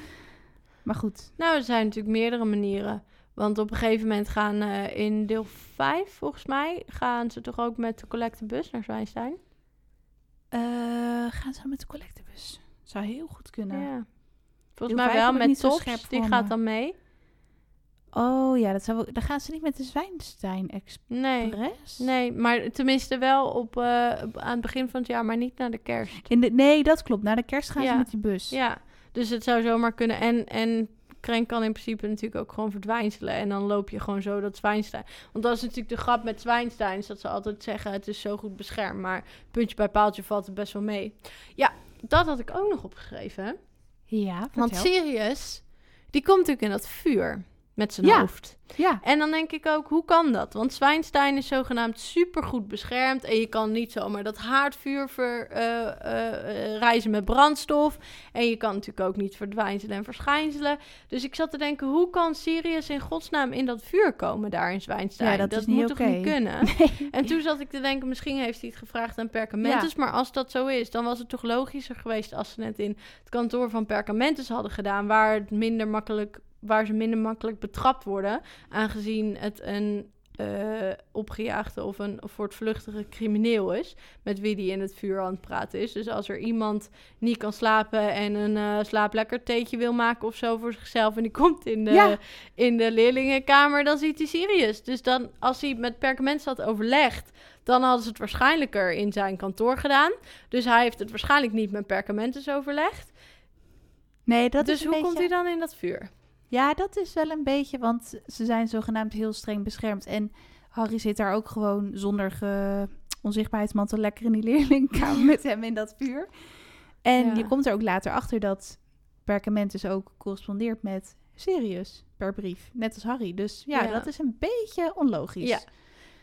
Maar goed, Nou, er zijn natuurlijk meerdere manieren. Want op een gegeven moment gaan eh, in deel 5, volgens mij, gaan ze toch ook met de collectebus naar Zwijnstein? eh, gaan ze met de collectebus? Zou heel goed kunnen. Ja. Volgens Deel mij wel met scherp die gaat dan mee. Oh ja, dat zou wel, dan gaan ze niet met de Zwijnstein Express. Nee, nee, maar tenminste wel op, eh, op- aan het begin van het jaar, maar niet naar de kerst. In de, nee, dat klopt. Na de kerst gaan ze met die bus. Ja, dus het zou zomaar kunnen. En, en Krenk kan in principe natuurlijk ook gewoon verdwijnselen. En dan loop je gewoon zo dat Zwijnstein. Want dat is natuurlijk de grap met Zwijnstein. Dat ze altijd zeggen, het is zo goed beschermd. Maar puntje bij paaltje valt het best wel mee. Ja, dat had ik ook nog opgeschreven. Ja, vertel. Want Sirius, die komt natuurlijk in dat vuur. Met zijn Ja. hoofd. Ja, En dan denk ik ook, hoe kan dat? Want Zwijnstein is zogenaamd supergoed beschermd. En je kan niet zomaar dat haardvuur ver, eh, eh, eh, reizen met brandstof. En je kan natuurlijk ook niet verdwijnselen en verschijnselen. Dus ik zat te denken, hoe kan Sirius in godsnaam in dat vuur komen daar in Zwijnstein? Ja, dat moet toch niet kunnen? <laughs> nee. En toen zat ik te denken, misschien heeft hij het gevraagd aan Perkamentus. Maar als dat zo is, dan was het toch logischer geweest als ze het in het kantoor van Perkamentus hadden gedaan. Waar, het minder makkelijk, waar ze minder makkelijk betrapt worden. Aangezien het een eh, opgejaagde of een voortvluchtige crimineel is. Met wie die in het vuur aan het praten is. Dus als er iemand niet kan slapen en een eh slaaplekker theetje wil maken of zo voor zichzelf. En die komt in de, Ja. in de leerlingenkamer, dan ziet hij Sirius. Dus dan, als hij met Perkamentus had overlegd, dan hadden ze het waarschijnlijker in zijn kantoor gedaan. Dus hij heeft het waarschijnlijk niet met Perkamentus overlegd. nee, dat dus is een hoe beetje... komt hij dan in dat vuur? Ja, dat is wel een beetje, want ze zijn zogenaamd heel streng beschermd. En Harry zit daar ook gewoon zonder ge... onzichtbaarheidsmantel lekker in die leerlingkamer <laughs> met hem in dat vuur. En Ja. je komt er ook later achter dat Perkamentus ook correspondeert met Sirius per brief. Net als Harry. Dus ja, Ja. dat is een beetje onlogisch. Ja.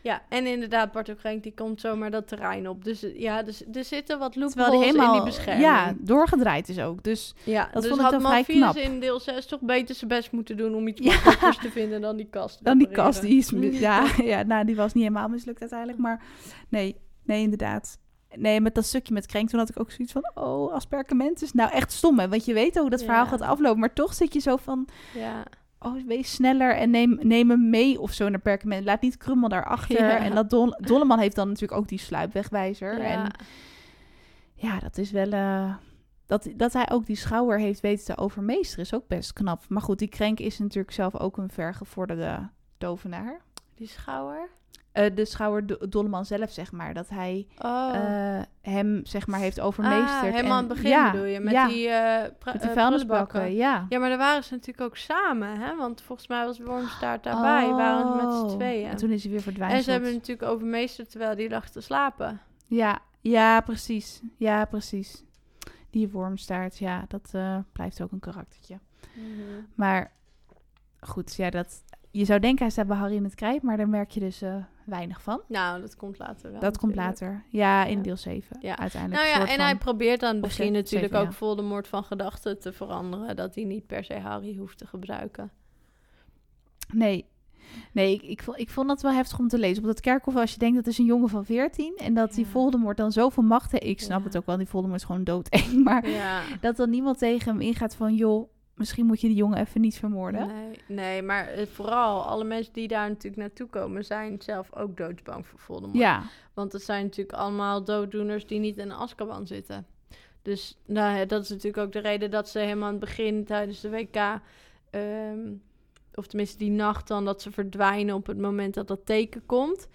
Ja, en inderdaad, Bartok Krenk, die komt zomaar dat terrein op. Dus eh, ja, dus, er zitten wat loopholes in die bescherming. ja, doorgedraaid is ook. Dus ja dat dus vond ik had vrij knap. in deel 6 toch beter zijn best moeten doen om iets Ja. te vinden dan die kast. dan die kast, die is... <laughs> Ja, ja, nou, die was niet helemaal mislukt uiteindelijk. Maar nee, nee, inderdaad. Nee, met dat stukje met Krenk, toen had ik ook zoiets van... Oh, als Perkamentus. Nou, echt stom, hè. Want je weet hoe dat Ja. verhaal gaat aflopen. Maar toch zit je zo van... Ja. Oh, wees sneller en neem, neem hem mee of zo naar perkament. Laat niet Krummel daarachter. Ja. En dat Dol Dolleman heeft dan natuurlijk ook die sluipwegwijzer. Ja. En ja, dat is wel... eh, dat, dat hij ook die schouwer heeft weten te overmeesteren is ook best knap. Maar goed, die Krenk is natuurlijk zelf ook een vergevorderde tovenaar. Die schouwer? Eh, de schouwer Do- Dolleman zelf, zeg maar. Dat hij Oh. eh, hem, zeg maar, heeft overmeesterd. ah, helemaal aan en- het begin ja, bedoel je? Met ja, die pra- met de vuilnisbakken, ja. Ja, maar daar waren ze natuurlijk ook samen, hè? Want volgens mij was Wormstaart daarbij. waren ze met Oh, z'n tweeën. En toen is hij weer verdwijnd. En ze hebben hem natuurlijk overmeesterd terwijl die lag te slapen. Ja, ja, precies. Ja, precies. Die wormstaart, ja, dat blijft ook een karaktertje. Maar goed, ja, dat... Je zou denken, hij staat bij Harry in het krijt, maar daar merk je dus eh, weinig van. Nou, dat komt later wel. dat komt later. Ja, in Ja. deel 7 Ja. uiteindelijk. Nou ja, en hij probeert aan het Of begin ze- natuurlijk ook ja. Voldemort van gedachten te veranderen. Dat hij niet per se Harry hoeft te gebruiken. Nee. Nee, ik, ik, vond, ik vond dat wel heftig om te lezen. Op dat kerkhof, als je denkt dat is een jongen van 14 en dat die. Voldemort dan zoveel macht heeft. Ik snap het ook wel, die Voldemort is gewoon doodeng. <laughs> Maar dat dan niemand tegen hem ingaat van, joh, misschien moet je die jongen even niet vermoorden. Nee, nee, maar eh, vooral alle mensen die daar natuurlijk naartoe komen... zijn zelf ook doodsbang voor Voldemort. Ja, Want het zijn natuurlijk allemaal dooddoeners die niet in Azkaban zitten. Dus nou, dat is natuurlijk ook de reden dat ze helemaal aan het begin tijdens de WK... ehm, of tenminste die nacht dan, dat ze verdwijnen op het moment dat dat teken komt.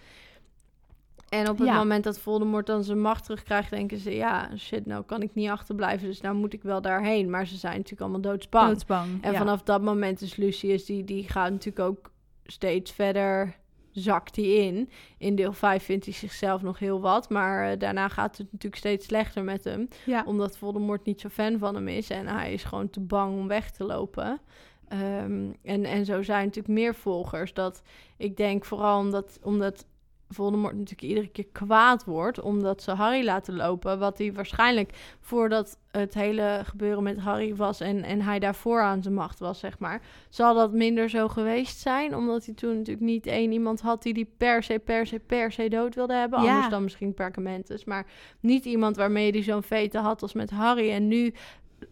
En op het Ja. moment dat Voldemort dan zijn macht terugkrijgt, denken ze... ja, shit, nou kan ik niet achterblijven, dus nou moet ik wel daarheen. Maar ze zijn natuurlijk allemaal doodsbang. doodsbang. En ja. vanaf dat moment is Lucius, die, die gaat natuurlijk ook steeds verder, zakt hij in. In deel 5 vindt hij zichzelf nog heel wat, maar eh, daarna gaat het natuurlijk steeds slechter met hem. Ja. Omdat Voldemort niet zo fan van hem is en hij is gewoon te bang om weg te lopen. Ehm, en, en zo zijn natuurlijk meer volgers. Dat ik denk vooral omdat, omdat Voldemort natuurlijk iedere keer kwaad wordt, omdat ze Harry laten lopen. Wat hij waarschijnlijk voordat het hele gebeuren met Harry was en, en hij daarvoor aan zijn macht was, zeg maar, zal dat minder zo geweest zijn. Omdat hij toen natuurlijk niet één iemand had die die per se, per se, per se dood wilde hebben. Ja. Anders dan misschien Perkamentus. Maar niet iemand waarmee hij zo'n vete had als met Harry. En nu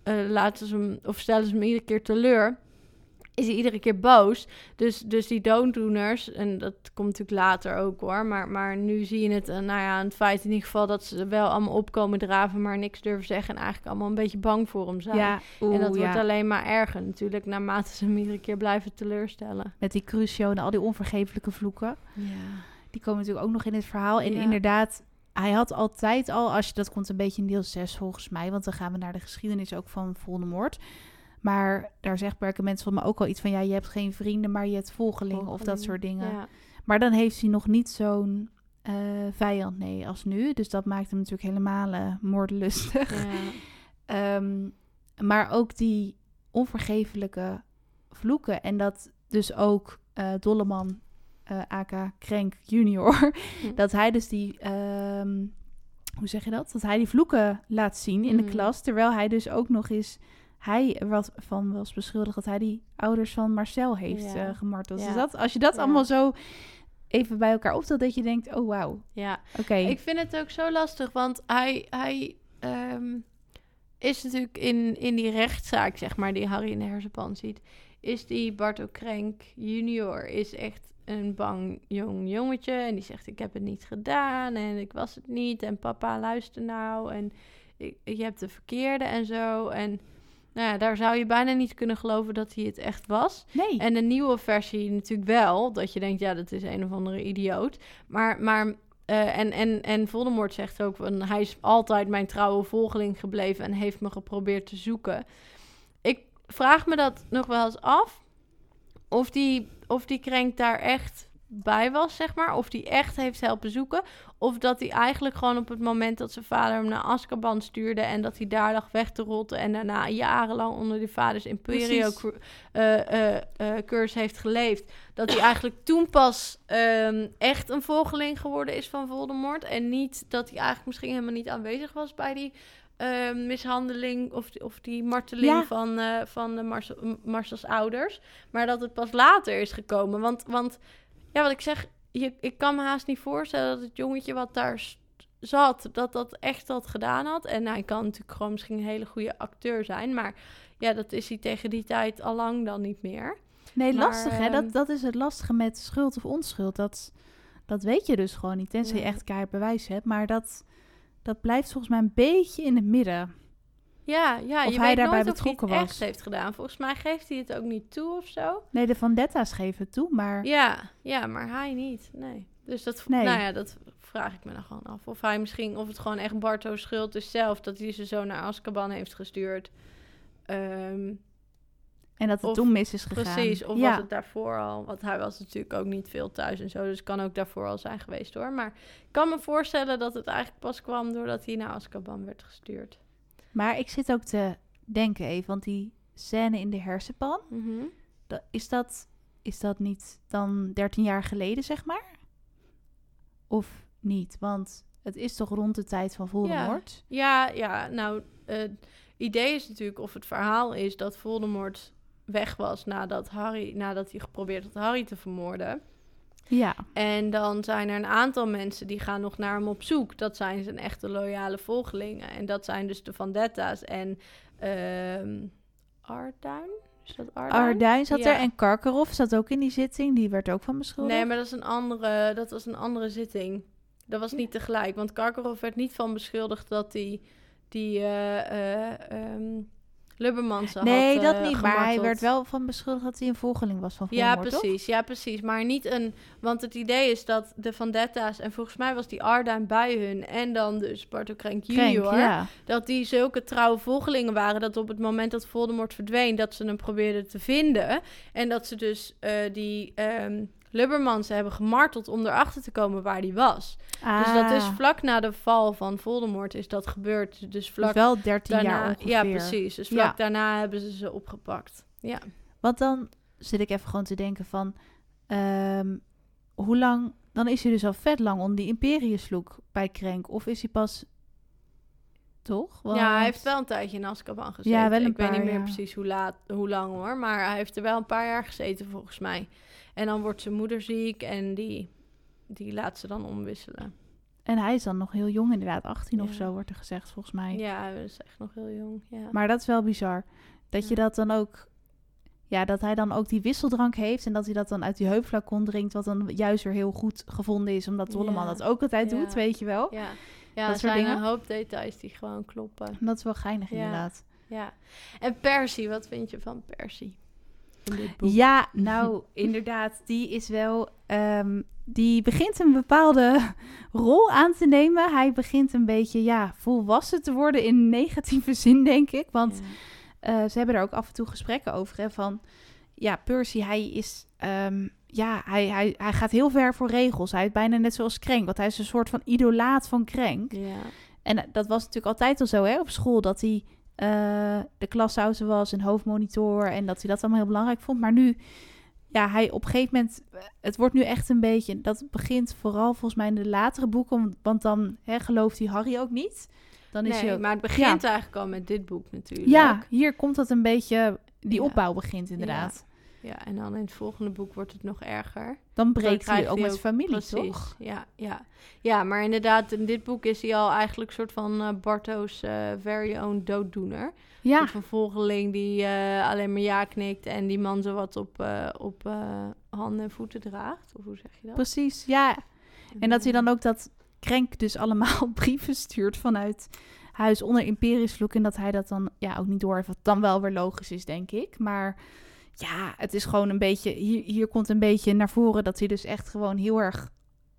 eh, laten ze hem, of stellen ze hem iedere keer teleur. Is hij iedere keer boos. Dus, dus die dooddoeners, en dat komt natuurlijk later ook hoor. Maar, maar nu zie je het, eh, nou ja, het feit in ieder geval dat ze wel allemaal opkomen draven, maar niks durven zeggen. En eigenlijk allemaal een beetje bang voor hem zijn. Ja, en dat wordt alleen maar erger natuurlijk, naarmate ze hem iedere keer blijven teleurstellen. Met die Crucio en al die onvergeeflijke vloeken. Ja. Die komen natuurlijk ook nog in het verhaal. En Ja. inderdaad, hij had altijd al, als je dat komt een beetje in deel 6 volgens mij, want dan gaan we naar de geschiedenis ook van Voldemort. Maar daar zegt Perkament van me ook al iets van, ja, je hebt geen vrienden, maar je hebt volgelingen of dat soort dingen. Ja. Maar dan heeft hij nog niet zo'n eh, vijand, nee, als nu. Dus dat maakt hem natuurlijk helemaal eh, moordelustig. Ja. <laughs> Ehm, maar ook die onvergeeflijke vloeken. En dat dus ook eh, Dolleman, aka Krenk junior, Hm. dat hij dus die, ehm, hoe zeg je dat? Dat hij die vloeken laat zien in de Mhm. klas. Terwijl hij dus ook nog eens, hij wat van was beschuldigd dat hij die ouders van Marcel heeft Ja. eh, gemarteld. Ja. Dus dat, als je dat Ja. allemaal zo even bij elkaar optelt, dat je denkt, oh wauw, ja. oké. Ik vind het ook zo lastig, want hij, hij ehm, is natuurlijk in, in die rechtszaak, zeg maar, die Harry in de hersenpan ziet, is die Barto Krenk junior is echt een bang jong jongetje. En die zegt, ik heb het niet gedaan en ik was het niet. En papa, luister nou. En ik, je hebt de verkeerde en zo. En nou ja, daar zou je bijna niet kunnen geloven dat hij het echt was. nee. En de nieuwe versie natuurlijk wel. Dat je denkt, ja, dat is een of andere idioot. Maar, maar eh, en, en, en Voldemort zegt ook, van, hij is altijd mijn trouwe volgeling gebleven en heeft me geprobeerd te zoeken. Ik vraag me dat nog wel eens af. Of die, of die krenk daar echt bij was, zeg maar. Of die echt heeft helpen zoeken. Of dat hij eigenlijk gewoon op het moment dat zijn vader hem naar Azkaban stuurde... en dat hij daar lag weg te rotten... en daarna jarenlang onder die vaders imperio eh, curse heeft geleefd... dat hij eigenlijk toen pas ehm, echt een volgeling geworden is van Voldemort... en niet dat hij eigenlijk misschien helemaal niet aanwezig was bij die... eh, mishandeling of, die- of die marteling Ja. van, van de Marcel, Marcels ouders. Maar dat het pas later is gekomen. Want, want ja, wat ik zeg, je, ik kan me haast niet voorstellen dat het jongetje wat daar zat, dat dat echt had gedaan had. En hij kan natuurlijk gewoon misschien een hele goede acteur zijn. Maar ja, dat is hij tegen die tijd al lang dan niet meer. Nee, Maar, lastig hè. ehm, Dat, dat is het lastige met schuld of onschuld. Dat, dat weet je dus gewoon niet. Tenzij je echt keihard bewijs hebt. Maar dat, dat blijft volgens mij een beetje in het midden. Ja, ja Of je hij weet daarbij nooit of hij het betrokken was. echt heeft gedaan. Volgens mij geeft hij het ook niet toe of zo. Nee, de Vendetta's geven het toe. Maar Ja, ja, maar hij niet. Nee. Dus dat, Nee. nou ja, dat vraag ik me dan gewoon af. Of hij misschien, of het gewoon echt Barto's schuld is zelf dat hij ze zo naar Azkaban heeft gestuurd. Ehm, en dat het Of- toen mis is gegaan. precies, of ja. was het daarvoor al? Want hij was natuurlijk ook niet veel thuis en zo, dus het kan ook daarvoor al zijn geweest hoor. Maar ik kan me voorstellen dat het eigenlijk pas kwam doordat hij naar Azkaban werd gestuurd. Maar ik zit ook te denken even. Want die scène in de hersenpan. Mhm. dat, is, dat, is dat niet dan 13 jaar geleden, zeg maar? Of niet? Want het is toch rond de tijd van Voldemort? Ja, ja, nou, het idee is natuurlijk, of het verhaal is dat Voldemort weg was nadat, Harry, nadat hij geprobeerd had Harry te vermoorden. Ja. En dan zijn er een aantal mensen die gaan nog naar hem op zoek. Dat zijn zijn echte loyale volgelingen. En dat zijn dus de Vandetta's en ehm Arduin. Is dat Arduin? Arduin zat Ja. er en Karkaroff zat ook in die zitting. Die werd ook van beschuldigd. Nee, maar dat, is een andere, dat was een andere zitting. Dat was niet tegelijk. Want Karkaroff werd niet van beschuldigd dat hij die eh eh ehm Lubbermans had Nee, dat eh, niet. Maar hij werd wel van beschuldigd dat hij een volgeling was van Ja, Voldemort, precies. Ja, precies. Maar niet een... Want het idee is dat de Vandetta's... En volgens mij was die Arduin bij hun... En dan dus toch? Krenk, junior... ja. Dat die zulke trouwe volgelingen waren... Dat op het moment dat Voldemort verdween... Dat ze hem probeerden te vinden. En dat ze dus eh, die... ehm Lubbermans hebben gemarteld om erachter te komen waar die was. Dus dat is Ah, vlak na de val van Voldemort is dat gebeurd. Dus dus vlak wel 13 daarna... jaar ongeveer. Ja, precies. Dus vlak Ja. daarna hebben ze ze opgepakt. Ja. Want dan zit ik even gewoon te denken van... ehm, hoe lang... Dan is hij dus al vet lang om die Imperius-look bij Krenk. Of is hij pas... Toch? Want- Ja, hij heeft wel een tijdje in Azkaban gezeten. Ja, wel een ik weet niet meer precies hoe, laat, hoe lang hoor. Maar hij heeft er wel een paar jaar gezeten volgens mij. En dan wordt zijn moeder ziek en die, die laat ze dan omwisselen. En hij is dan nog heel jong inderdaad. 18 of zo wordt er gezegd volgens mij. Ja, hij is echt nog heel jong. Ja. Maar dat is wel bizar. Dat je dat dan ook... Ja, dat hij dan ook die wisseldrank heeft... en dat hij dat dan uit die heupflacon drinkt... wat dan juist weer heel goed gevonden is... omdat Dolleman Ja. dat ook altijd doet, weet je wel. ja, ja Dat zijn dingen. een hoop details die gewoon kloppen. Dat is wel geinig inderdaad. Ja. En Percy, wat vind je van Percy? In dit boek? Ja, nou <laughs> inderdaad, die is wel. ehm, die begint een bepaalde <laughs> rol aan te nemen. Hij begint een beetje, ja, volwassen te worden in negatieve <laughs> zin, denk ik. Want Ja. eh, ze hebben er ook af en toe gesprekken over. Hè, van ja, Percy, hij is. ehm, ja, hij, hij, hij gaat heel ver voor regels. Hij is bijna net zoals Krenk. Want hij is een soort van idolaat van Krenk. Ja. En eh, dat was natuurlijk altijd al zo hè, op school. Dat hij eh, de klassauze was en hoofdmonitor. En dat hij dat allemaal heel belangrijk vond. Maar nu, ja, hij op een gegeven moment... Het wordt nu echt een beetje... Dat begint vooral volgens mij in de latere boeken. Want dan hè, gelooft hij Harry ook niet. Dan is Nee, hij ook... maar het begint eigenlijk al met dit boek natuurlijk. Ja, hier komt dat een beetje... Die Ja. opbouw begint inderdaad. Ja, en dan in het volgende boek wordt het nog erger. Dan breekt hij ook met zijn familie, Precies. toch? Ja, ja. ja, maar inderdaad, in dit boek is hij al eigenlijk een soort van eh, Barto's eh, very own dooddoener. Een Ja, soort van volgeling die eh, alleen maar ja knikt en die man zo wat op, op handen en voeten draagt. Of hoe zeg je dat? precies. Ja, En dat hij dan ook dat Krenk dus allemaal <laughs> brieven stuurt vanuit huis onder Imperius Vloek. En dat hij dat dan ja, ook niet door heeft. Wat dan wel weer logisch is, denk ik. Maar ja, het is gewoon een beetje... Hier, hier komt een beetje naar voren dat hij dus echt gewoon heel erg...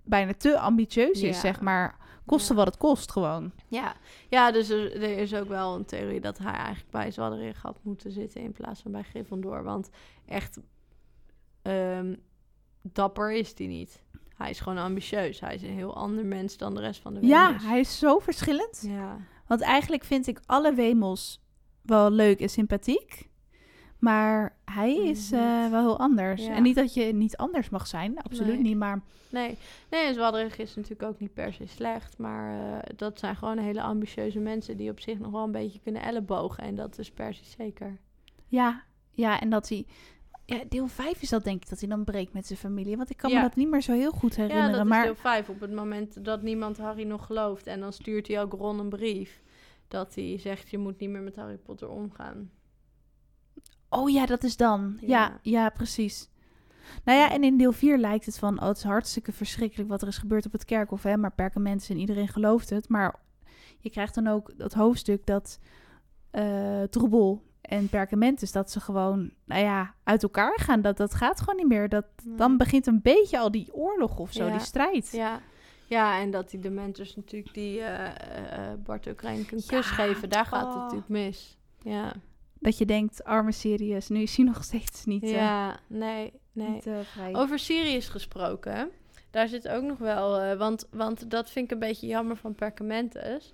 bijna te ambitieus is, Ja. zeg maar. Koste Ja. wat het kost, gewoon. Ja, ja dus er, er is ook wel een theorie dat hij eigenlijk bij Zwadderig had moeten zitten in plaats van bij Gryffindor. Want echt ehm, dapper is hij niet. Hij is gewoon ambitieus. Hij is een heel ander mens dan de rest van de Ja, Wemers. hij is zo verschillend. Ja, Want eigenlijk vind ik alle Wemels wel leuk en sympathiek. Maar hij Hij is eh, wel heel anders. Ja. En niet dat je niet anders mag zijn, absoluut Nee. niet. Maar nee. Nee, Zwadderig is natuurlijk ook niet per se slecht. Maar eh, dat zijn gewoon hele ambitieuze mensen die op zich nog wel een beetje kunnen ellebogen. En dat is Percy zeker. Ja, ja, en dat hij... Ja, deel 5 is dat denk ik, dat hij dan breekt met zijn familie. Want ik kan Ja. me dat niet meer zo heel goed herinneren. Ja, dat maar is deel 5. Op het moment dat niemand Harry nog gelooft. En dan stuurt hij ook Ron een brief. Dat hij zegt, je moet niet meer met Harry Potter omgaan. Oh ja, dat is dan. Ja, Ja. ja, precies. Nou ja, en in deel 4 lijkt het van... Oh, het is hartstikke verschrikkelijk wat er is gebeurd op het kerkhof. Hè? Maar perkamenten en iedereen gelooft het. Maar je krijgt dan ook dat hoofdstuk dat eh Troebel en Perkamentus... dat ze gewoon, nou ja, uit elkaar gaan. Dat, dat gaat gewoon niet meer. Dat, dan begint een beetje al die oorlog of zo, Ja. die strijd. Ja. ja, en dat die dementors natuurlijk die eh eh, Bart ook een kus Ja, geven, daar gaat oh. het natuurlijk mis. Ja, Dat je denkt, arme Sirius, nu is hij <laughs> nog steeds niet, eh, ja nee, nee. niet eh, vrij. Over Sirius gesproken, daar zit ook nog wel, eh, want, want dat vind ik een beetje jammer van Perkamentus.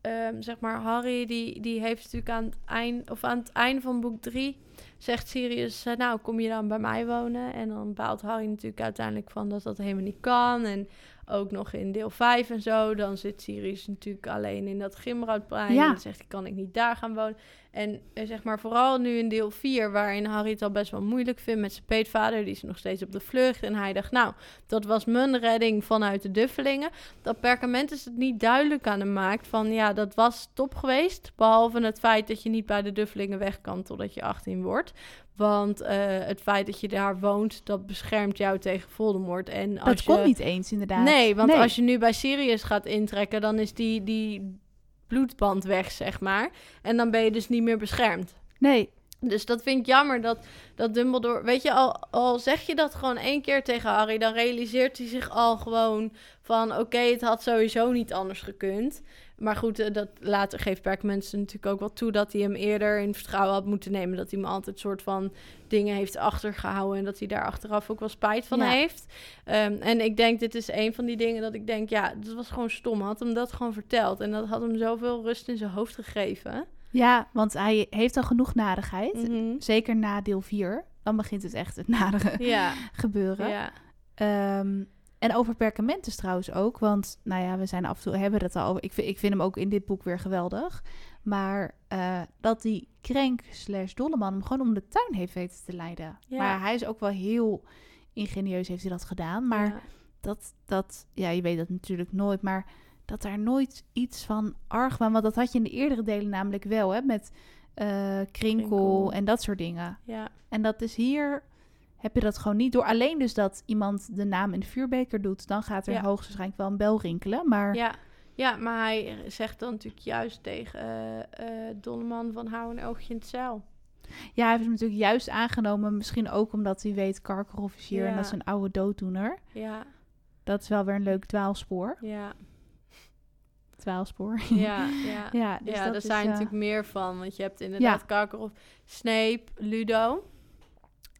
Ehm, zeg maar, Harry die, die heeft natuurlijk aan het eind, of aan het einde van boek 3 zegt Sirius, nou kom je dan bij mij wonen? En dan baalt Harry natuurlijk uiteindelijk van dat dat helemaal niet kan. En ook nog in deel 5 en zo, dan zit Sirius natuurlijk alleen in dat Grimroudplein. Ja. En zegt hij, kan ik niet daar gaan wonen? En eh, zeg maar, vooral nu in deel 4, waarin Harry het al best wel moeilijk vindt met zijn peetvader, die is nog steeds op de vlucht. En hij dacht, nou, dat was mijn redding vanuit de Duffelingen. Dat perkament is het niet duidelijk aan hem maakt van, ja, dat was top geweest. Behalve het feit dat je niet bij de Duffelingen weg kan totdat je 18 wordt. Want eh, het feit dat je daar woont, dat beschermt jou tegen Voldemort. En als dat je... komt niet eens, inderdaad. Nee, want als je nu bij Sirius gaat intrekken, dan is die, die bloedband weg, zeg maar. En dan ben je dus niet meer beschermd. Nee, Dus dat vind ik jammer dat, dat Dumbledore... Weet je, al, al zeg je dat gewoon één keer tegen Harry... dan realiseert hij zich al gewoon van... oké, het had sowieso niet anders gekund. Maar goed, eh, dat later geeft Perkament natuurlijk ook wel toe... dat hij hem eerder in vertrouwen had moeten nemen. Dat hij hem altijd soort van dingen heeft achtergehouden... en dat hij daar achteraf ook wel spijt van Ja. heeft. Ehm, en ik denk, dit is een van die dingen dat ik denk... ja, dat was gewoon stom. Had hem dat gewoon verteld. En dat had hem zoveel rust in zijn hoofd gegeven. Ja, want hij heeft al genoeg nadigheid. Mhm. Zeker na deel 4. Dan begint het echt het nadige Ja, gebeuren. ja. Ehm, en over perkamentes trouwens ook. Want, nou ja, we zijn af en toe hebben het al over. Ik vind, ik vind hem ook in dit boek weer geweldig. Maar eh, dat die krenk slash dolleman hem gewoon om de tuin heeft weten te leiden. Ja. Maar hij is ook wel heel ingenieus heeft hij dat gedaan. Maar Ja. dat, dat, ja, je weet dat natuurlijk nooit, maar dat daar nooit iets van argwaan, want dat had je in de eerdere delen namelijk wel, hè, met eh, krinkel, Krinkel. en dat soort dingen. Ja, En dat is hier, heb je dat gewoon niet door. Alleen dus dat iemand de naam in de vuurbeker doet, dan gaat er Ja. hoogstwaarschijnlijk wel een bel rinkelen, maar ja. ja, maar hij zegt dan natuurlijk juist tegen Dolleman van hou een oogje in het zeil. ja, hij heeft hem natuurlijk juist aangenomen, misschien ook omdat hij weet hier en dat is een oude dooddoener. Ja, Dat is wel weer een leuk dwaalspoor. ja, Dwaalspoor. <laughs> <laughs> ja, ja. ja, dus ja, dat er zijn eh, natuurlijk meer van. Want je hebt inderdaad Karkaroff, Snape, Ludo.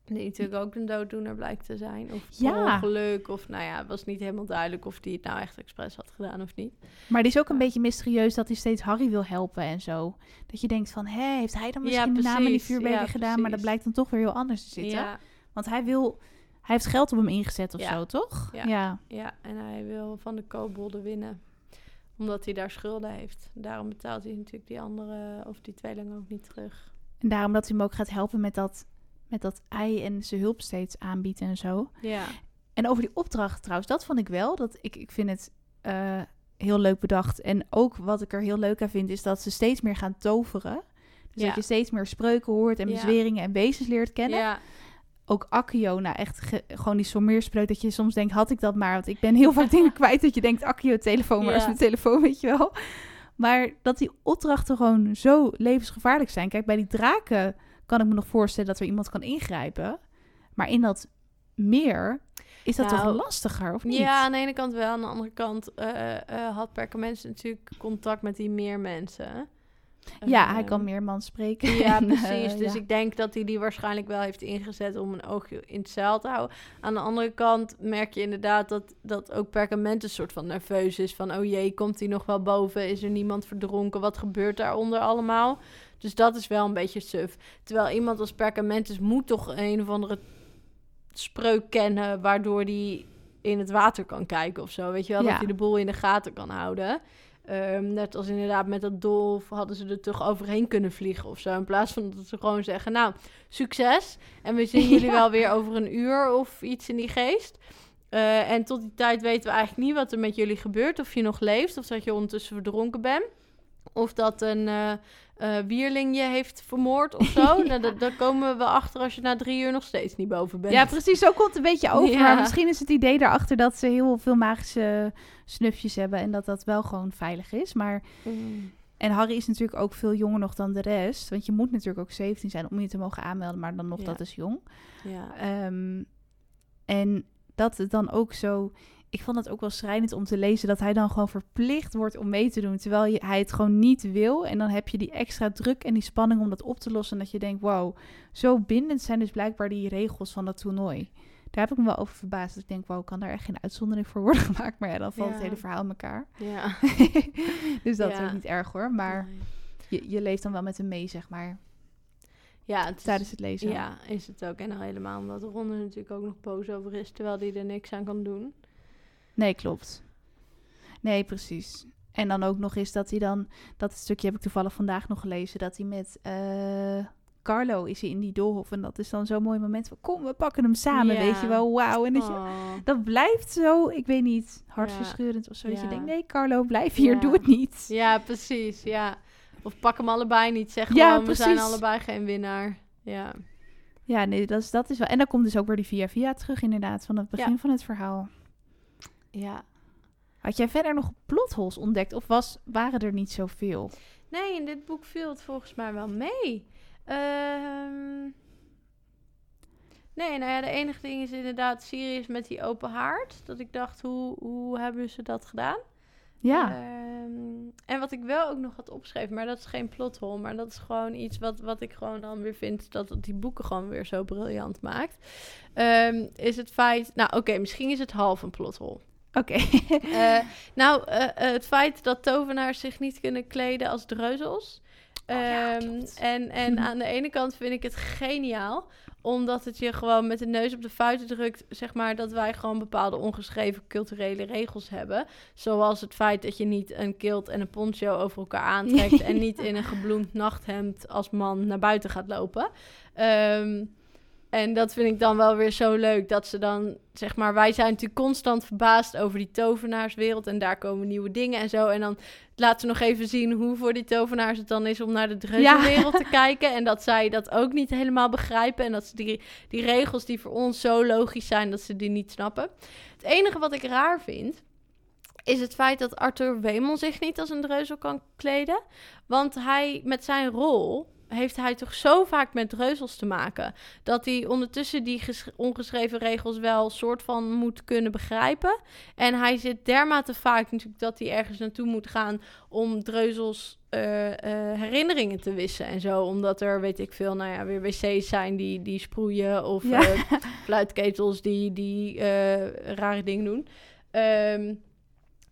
Die natuurlijk ook een dooddoener blijkt te zijn. Of Ja. ongeluk. Of nou ja, het was niet helemaal duidelijk of die het nou echt expres had gedaan of niet. Maar die is ook een Ja. beetje mysterieus dat hij steeds Harry wil helpen en zo. Dat je denkt van, hé, heeft hij dan Ja, misschien de naam in die Ja, gedaan? Maar dat blijkt dan toch weer heel anders te zitten. Ja, Want hij wil, hij heeft geld op hem ingezet of Ja. zo, toch? Ja. ja. ja, en hij wil van de kobolden winnen. Omdat hij daar schulden heeft. Daarom betaalt hij natuurlijk die andere of die tweeling ook niet terug. En daarom dat hij hem ook gaat helpen met dat, met dat ei en zijn hulp steeds aanbiedt en zo. Ja, En over die opdracht trouwens, dat vond ik wel. Dat ik, ik vind het eh, heel leuk bedacht. En ook wat ik er heel leuk aan vind, is dat ze steeds meer gaan toveren. Dus Ja. dat je steeds meer spreuken hoort en Ja. bezweringen en wezens leert kennen. ja, ook Accio, nou echt ge- gewoon die sommeerspreuk dat je soms denkt, had ik dat maar? Want ik ben heel vaak dingen <laughs> kwijt dat je denkt, Accio, telefoon, is Ja. mijn telefoon, weet je wel? Maar dat die opdrachten gewoon zo levensgevaarlijk zijn. Kijk, bij die draken kan ik me nog voorstellen dat er iemand kan ingrijpen. Maar in dat meer is dat Nou, toch lastiger, of niet? ja, aan de ene kant wel. Aan de andere kant eh, eh, had Perkament natuurlijk contact met die meer mensen. Ja, Ehm, hij kan meermans spreken. Ja, <laughs> precies. dus ja. ik denk dat hij die waarschijnlijk wel heeft ingezet om een oogje in het zeil te houden. Aan de andere kant merk je inderdaad dat, dat ook Perkament een soort van nerveus is. Van, oh jee, komt hij nog wel boven? Is er niemand verdronken? Wat gebeurt daaronder allemaal? Dus dat is wel een beetje suf. Terwijl iemand als Perkamentus moet toch een of andere spreuk kennen... waardoor hij in het water kan kijken of zo. Weet je wel, Ja. dat hij de boel in de gaten kan houden. Ehm, net als inderdaad met dat dolf hadden ze er toch overheen kunnen vliegen of zo. In plaats van dat ze gewoon zeggen, nou, succes. En we zien <laughs> jullie Ja. wel weer over een uur of iets in die geest. Eh, en tot die tijd weten we eigenlijk niet wat er met jullie gebeurt. Of je nog leeft of dat je ondertussen verdronken bent. Of dat een eh eh, wierling je heeft vermoord of <laughs> zo. nou, dat- daar komen we achter als je na drie uur nog steeds niet boven bent. Ja, precies. Zo komt het een beetje <laughs> over. Ja. Maar misschien is het idee daarachter dat ze heel veel magische snufjes hebben. En dat dat wel gewoon veilig is. Maar, Mm. en Harry is natuurlijk ook veel jonger nog dan de rest. Want je moet natuurlijk ook 17 zijn om je te mogen aanmelden. Maar dan nog, Ja. dat is jong. Ja. Ehm, en dat het dan ook zo... Ik vond het ook wel schrijnend om te lezen dat hij dan gewoon verplicht wordt om mee te doen. Terwijl hij het gewoon niet wil. En dan heb je die extra druk en die spanning om dat op te lossen. En dat je denkt, wow, zo bindend zijn dus blijkbaar die regels van dat toernooi. Daar heb ik me wel over verbaasd. Dat ik denk, wow, kan daar echt geen uitzondering voor worden <laughs> gemaakt? Maar ja, dan valt het hele verhaal in elkaar. ja. <laughs> dus dat is ook niet erg hoor. Maar Nee. je, je leeft dan wel met hem mee, zeg maar, Ja, het is- tijdens het lezen. Ja, is het ook. En al helemaal omdat Ron er natuurlijk ook nog boos over is, terwijl hij er niks aan kan doen. Nee, klopt. Nee, precies. En dan ook nog eens dat hij dan... Dat stukje heb ik toevallig vandaag nog gelezen. Dat hij met eh, Carlo is hij in die doolhof. En dat is dan zo'n mooi moment van... Kom, we pakken hem samen, Ja. weet je wel. Wauw. En dat, je, Oh. dat blijft zo, ik weet niet, Ja. hartverscheurend of zo. Dat je denkt, nee Carlo, blijf hier, doe het niet. Ja, precies. Ja. Of pak hem allebei niet. Zeg Ja, gewoon, we zijn allebei geen winnaar. Ja. Ja, nee, dat is, dat is wel... En dan komt dus ook weer die via via terug inderdaad, van het begin van het verhaal. Ja. Had jij verder nog plotholes ontdekt of was, waren er niet zoveel? Nee, in dit boek viel het volgens mij wel mee. Ehm, Nee, nou ja, de enige ding is inderdaad Sirius met die open haard. Dat ik dacht, hoe, hoe hebben ze dat gedaan? Ja, Ehm, en wat ik wel ook nog had opgeschreven, maar dat is geen plothol, maar dat is gewoon iets wat, wat ik gewoon dan weer vind dat die boeken gewoon weer zo briljant maakt. Ehm, is het feit, nou oké, misschien is het half een plothol. Oké. Eh, <laughs> nou, eh, eh, het feit dat tovenaars zich niet kunnen kleden als dreuzels. Oh ja, Ehm, en, en <laughs> aan de ene kant vind ik het geniaal, omdat het je gewoon met de neus op de feiten drukt, zeg maar, dat wij gewoon bepaalde ongeschreven culturele regels hebben. Zoals het feit dat je niet een kilt en een poncho over elkaar aantrekt <laughs> en niet in een gebloemd nachthemd als man naar buiten gaat lopen. Ehm, en dat vind ik dan wel weer zo leuk dat ze dan, zeg maar, wij zijn natuurlijk constant verbaasd over die tovenaarswereld en daar komen nieuwe dingen en zo. En dan laten ze nog even zien hoe voor die tovenaars het dan is om naar de dreuzelwereld te kijken. En dat zij dat ook niet helemaal begrijpen en dat ze die, die regels die voor ons zo logisch zijn, dat ze die niet snappen. Het enige wat ik raar vind, is het feit dat Arthur Wemel zich niet als een dreuzel kan kleden. Want hij, met zijn rol, heeft hij toch zo vaak met dreuzels te maken. Dat hij ondertussen die ges- ongeschreven regels wel soort van moet kunnen begrijpen. En hij zit dermate vaak natuurlijk dat hij ergens naartoe moet gaan om dreuzels eh, eh, herinneringen te wissen en zo. Omdat er, weet ik veel, nou ja, weer wc's zijn die, die sproeien of Ja. eh, fluitketels die, die rare dingen doen. Ehm,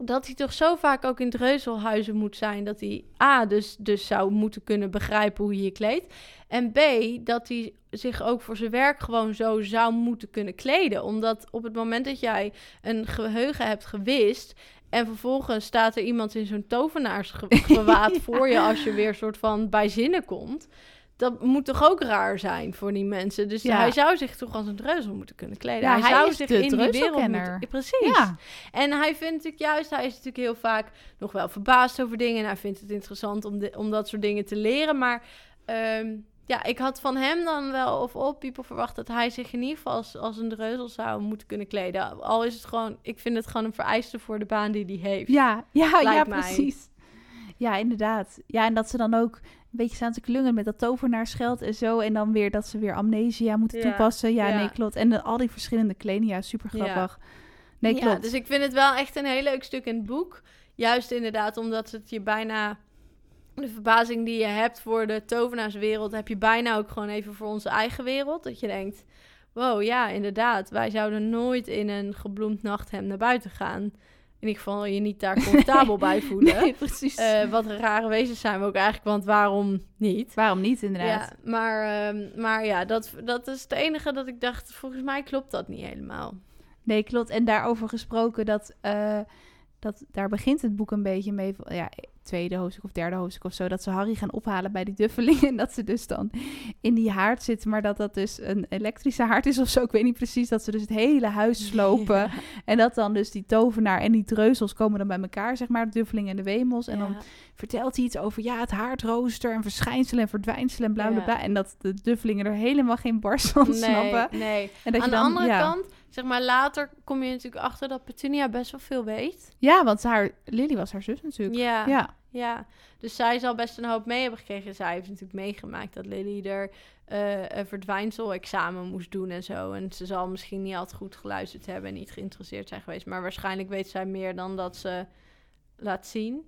dat hij toch zo vaak ook in dreuzelhuizen moet zijn... dat hij A, dus, dus zou moeten kunnen begrijpen hoe je je kleedt... en B, dat hij zich ook voor zijn werk gewoon zo zou moeten kunnen kleden. Omdat op het moment dat jij een geheugen hebt gewist... en vervolgens staat er iemand in zo'n tovenaarsgewaad Ja. <laughs> voor je... als je weer soort van bij zinnen komt... Dat moet toch ook raar zijn voor die mensen. Dus Ja. hij zou zich toch als een dreuzel moeten kunnen kleden. Ja, hij, hij zou is zich de in die wereld moeten... Precies. ja. En hij vindt natuurlijk juist, hij is natuurlijk heel vaak nog wel verbaasd over dingen. En hij vindt het interessant om, de, om dat soort dingen te leren. Maar ehm, ja, ik had van hem dan wel, of all people, verwacht dat hij zich in ieder geval als, als een dreuzel zou moeten kunnen kleden. Al is het gewoon, ik vind het gewoon een vereiste voor de baan die hij heeft. Ja, ja, ja, precies. Ja, inderdaad. Ja, en dat ze dan ook een beetje staan te klungelen met dat tovenaarsgeld en zo. En dan weer dat ze weer amnesia moeten Ja, toepassen. Ja, ja. nee, klopt. En de- al die verschillende kleding, ja, super Ja. grappig. Nee, Ja, klopt. dus ik vind het wel echt een heel leuk stuk in het boek. Juist inderdaad, omdat het je bijna... De verbazing die je hebt voor de tovenaarswereld... heb je bijna ook gewoon even voor onze eigen wereld. Dat je denkt, wow, ja, inderdaad. Wij zouden nooit in een gebloemd nachthemd naar buiten gaan. In ieder geval je niet daar comfortabel <laughs> bij voelen. Nee, precies. Eh, wat rare wezens zijn we ook eigenlijk, want waarom niet? Waarom niet, inderdaad? Ja, maar, ehm, maar ja, dat, dat is het enige dat ik dacht, volgens mij klopt dat niet helemaal. Nee, klopt. En daarover gesproken, dat, eh, dat, daar begint het boek een beetje mee. Ja, tweede hoofdstuk of derde hoofdstuk of zo, dat ze Harry gaan ophalen bij die duffeling. En dat ze dus dan in die haard zitten, maar dat dat dus een elektrische haard is of zo. Ik weet niet precies. Dat ze dus het hele huis slopen. Ja. En dat dan dus die tovenaar en die dreuzels komen dan bij elkaar, zeg maar, de duffeling en de wemels. En dan vertelt hij iets over, ja, het haardrooster en verschijnselen en verdwijnselen en bla bla Ja. bla. En dat de duffelingen er helemaal geen barst van snappen. Nee, nee. En dat Aan je de dan, andere ja. kant, zeg maar, later kom je natuurlijk achter dat Petunia best wel veel weet. Ja, want haar, Lily was haar zus natuurlijk. Ja, Ja. Ja. Dus zij zal best een hoop mee hebben gekregen. Zij heeft natuurlijk meegemaakt dat Lily er eh, een verdwijnsel-examen moest doen en zo. En ze zal misschien niet altijd goed geluisterd hebben en niet geïnteresseerd zijn geweest. Maar waarschijnlijk weet zij meer dan dat ze laat zien.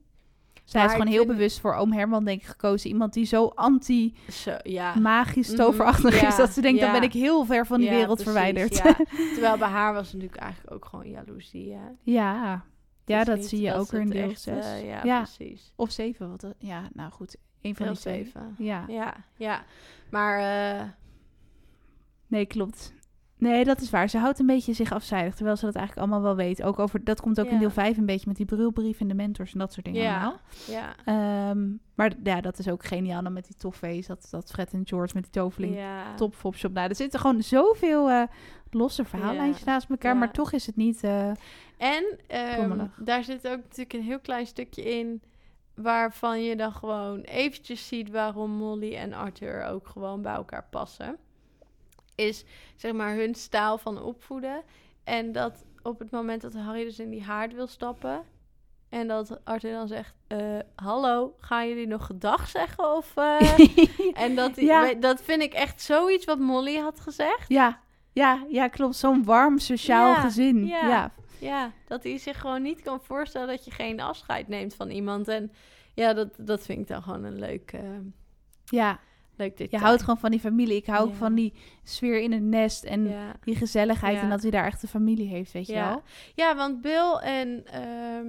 Zij is gewoon heel vind- bewust voor oom Herman, denk ik, gekozen. Iemand die zo anti-magisch, ja. toverachtig Mhm, is, ja, dat ze denkt, dan ja. ben ik heel ver van die wereld precies, verwijderd. <laughs> Terwijl bij haar was het natuurlijk eigenlijk ook gewoon jaloezie. Hè? ja. Ja, dat niet zie je ook ze weer in deel echt, 6. eh, ja, Ja. precies. Of 7, wat, dat- ja, nou goed. Een van Heel die twee. zeven. Ja. Ja, ja. Maar eh, Nee, klopt. Nee, dat is waar. Ze houdt een beetje zich afzijdig, terwijl ze dat eigenlijk allemaal wel weet. Ook over, dat komt ook in deel 5 een beetje met die brilbrief en de mentors en dat soort dingen Ja. allemaal. ja. Ehm, maar ja, dat is ook geniaal dan met die toffees. Dat, dat Fred en George met die toveling. ja. Top Fopshop. Nou, er zitten gewoon zoveel eh, losse verhaallijntjes naast elkaar. Maar toch is het niet... eh, En ehm, daar zit ook natuurlijk een heel klein stukje in... waarvan je dan gewoon eventjes ziet... waarom Molly en Arthur ook gewoon bij elkaar passen. Is zeg maar hun stijl van opvoeden. En dat op het moment dat Harry dus in die haard wil stappen... en dat Arthur dan zegt... eh, hallo, gaan jullie nog gedag zeggen? Of, eh?" <laughs> en dat, die- Ja. dat vind ik echt zoiets wat Molly had gezegd. ja, ja, ja, klopt. Zo'n warm sociaal Ja, gezin. ja. Ja. Ja, dat hij zich gewoon niet kan voorstellen dat je geen afscheid neemt van iemand. En ja, dat, dat vind ik dan gewoon een leuk, eh ja. Leuk Je houdt gewoon van die familie. Ik hou ook van die sfeer in het nest en die gezelligheid. En dat hij daar echt een familie heeft, weet je Ja. wel. ja, want Bill en ehm,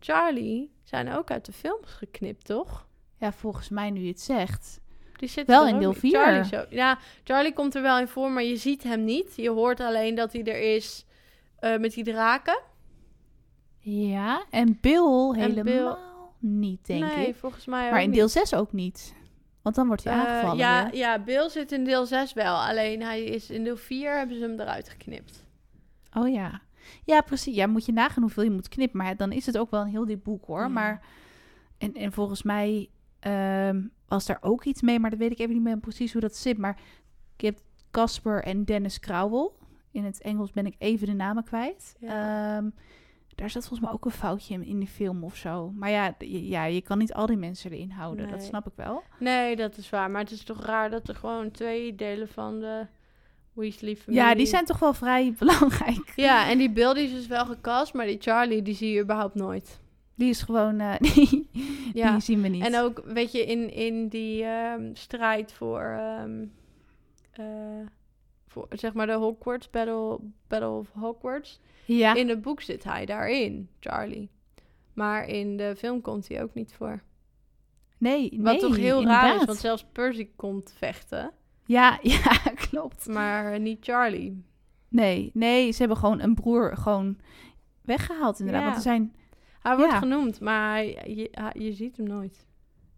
Charlie zijn ook uit de films geknipt, toch? Ja, volgens mij nu je het zegt. Die zitten Wel in deel niet. vier. Charlie zo. Ja, Charlie komt er wel in voor, maar je ziet hem niet. Je hoort alleen dat hij er is eh, met die draken. Ja, en Bill helemaal Bill- niet, denk nee, ik. volgens mij ook Maar in niet. deel 6 ook niet. Want dan wordt hij Eh, aangevallen ja, weer. ja, Bill zit in deel 6 wel. Alleen hij is in deel 4 hebben ze hem eruit geknipt. Oh ja. Ja, precies. Ja, moet je nagaan hoeveel je moet knippen. Maar dan is het ook wel een heel dik boek, hoor. Ja. Maar, en, en volgens mij ehm, was daar ook iets mee. Maar dat weet ik even niet meer precies hoe dat zit. Maar je hebt Casper en Dennis Crowell. In het Engels ben ik even de namen kwijt. Ja. Ehm, daar zat volgens mij ook een foutje in, in die film of zo. Maar ja, ja, je kan niet al die mensen erin houden. Dat snap ik wel. Nee, dat is waar. Maar het is toch raar dat er gewoon twee delen van de Weasley-familie... Ja, die zijn toch wel vrij <laughs> belangrijk. Ja, en die Bill die is dus wel gecast, maar die Charlie die zie je überhaupt nooit. Die is gewoon... eh, <laughs> die, Ja. die zien we niet. En ook, weet je, in, in die ehm, strijd voor, ehm, eh, voor, zeg maar, de Hogwarts, Battle, Battle of Hogwarts. ja. In het boek zit hij daarin, Charlie. Maar in de film komt hij ook niet voor. Nee, Wat nee, toch heel raar is, want zelfs Percy komt vechten, Ja, <laughs> ja, klopt. maar niet Charlie. Nee, nee, ze hebben gewoon een broer gewoon weggehaald inderdaad. Ja. Want er zijn... Hij wordt Ja. genoemd, maar je, je ziet hem nooit.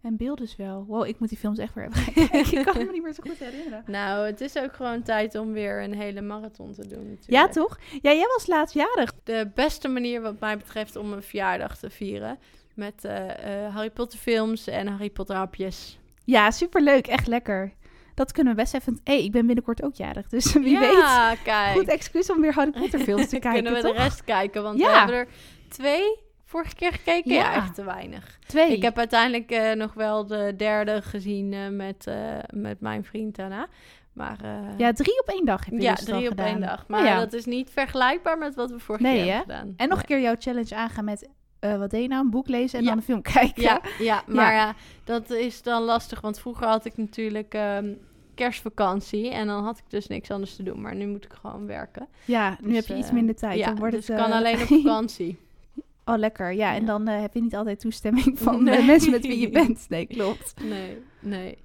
En Bill dus wel. Wow, ik moet die films echt weer even gaan <laughs> kijken. ik kan me niet meer zo goed herinneren. Nou, het is ook gewoon tijd om weer een hele marathon te doen natuurlijk. Ja, toch? Ja, jij was laatst jarig. De beste manier wat mij betreft om een verjaardag te vieren. Met eh, eh, Harry Potter films en Harry Potter hapjes. Ja, superleuk. Echt lekker. Dat kunnen we best even... Hé, hey, ik ben binnenkort ook jarig. Dus <laughs> wie ja, weet. kijk. Goed excuus om weer Harry Potter films te <laughs> kijken, Kunnen we toch? de rest kijken, want Ja. we hebben er twee vorige keer gekeken. Ja, Ja. echt te weinig. Twee. Ik heb uiteindelijk eh, nog wel de derde gezien eh, met, eh, met mijn vriend daarna. Maar Ja, drie op één dag heb je ja dus drie op gedaan. één dag. Oh Maar ja. dat is niet vergelijkbaar met wat we vorige Nee, keer hè? hebben gedaan. En nog een keer jouw challenge aangaan met... wat deed je nou? Een boek lezen en Ja. dan een film kijken. Ja, ja maar ja. dat is dan lastig. Want vroeger had ik natuurlijk ehm, kerstvakantie. En dan had ik dus niks anders te doen. Maar nu moet ik gewoon werken. Ja, nu Dus, heb je iets minder tijd. Ja, dan wordt dus het, kan alleen op <laughs> vakantie. Oh, lekker. Ja, en Ja. dan eh, heb je niet altijd toestemming <laughs> van Nee. de mensen met wie je bent. Nee, klopt. nee, nee.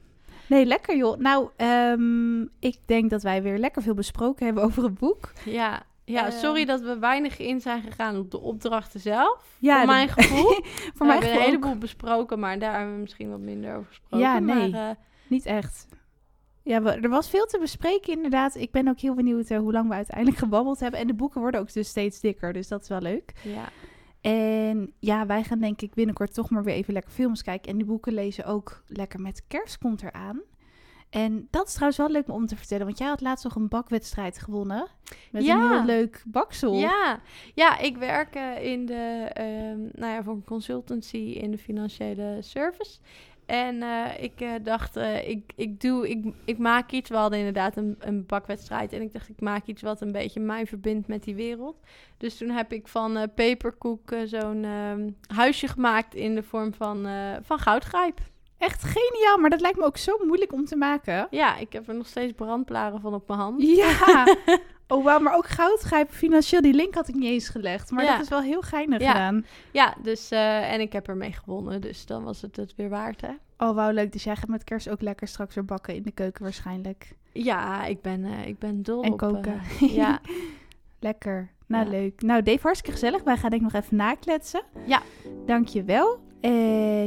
Nee, lekker joh. Nou, ehm, ik denk dat wij weer lekker veel besproken hebben over het boek. Ja, Ja, Ehm. sorry dat we weinig in zijn gegaan op de opdrachten zelf. Ja, voor mijn gevoel. <laughs> voor we mij hebben een heleboel besproken, maar daar hebben we misschien wat minder over gesproken. Ja, nee. Maar, eh, Niet echt. Ja, we- er was veel te bespreken inderdaad. Ik ben ook heel benieuwd eh, hoe lang we uiteindelijk gebabbeld hebben. En de boeken worden ook dus steeds dikker, dus dat is wel leuk. ja. En ja, wij gaan denk ik binnenkort toch maar weer even lekker films kijken. En die boeken lezen ook lekker met kerst komt eraan. En dat is trouwens wel leuk om te vertellen. Want jij had laatst nog een bakwedstrijd gewonnen. Met Ja. een heel leuk baksel. Ja. ja, ik werk eh, in de, ehm, nou ja, voor een consultancy in de financiële service. En eh, ik eh, dacht, eh, ik, ik, doe, ik, ik maak iets. We hadden inderdaad een, een bakwedstrijd. En ik dacht, ik maak iets wat een beetje mij verbindt met die wereld. Dus toen heb ik van peperkoek zo'n ehm, huisje gemaakt in de vorm van, van goudgrijp. Echt geniaal, maar dat lijkt me ook zo moeilijk om te maken. Ja, ik heb er nog steeds brandblaren van op mijn hand. Ja. <laughs> Oh, wauw, maar ook goudgrijpen financieel. Die link had ik niet eens gelegd. Maar Ja. dat is wel heel geinig Ja. gedaan. Ja, dus, eh, en ik heb ermee gewonnen. Dus dan was het het weer waard, hè? Oh, wauw, leuk. Dus jij gaat met kerst ook lekker straks weer bakken in de keuken waarschijnlijk. Ja, ik ben, eh, ik ben dol En op... koken. eh, ja, <laughs> Lekker. Nou, Ja. leuk. Nou, Dave, hartstikke gezellig. Wij gaan denk ik nog even nakletsen. Ja. Dankjewel.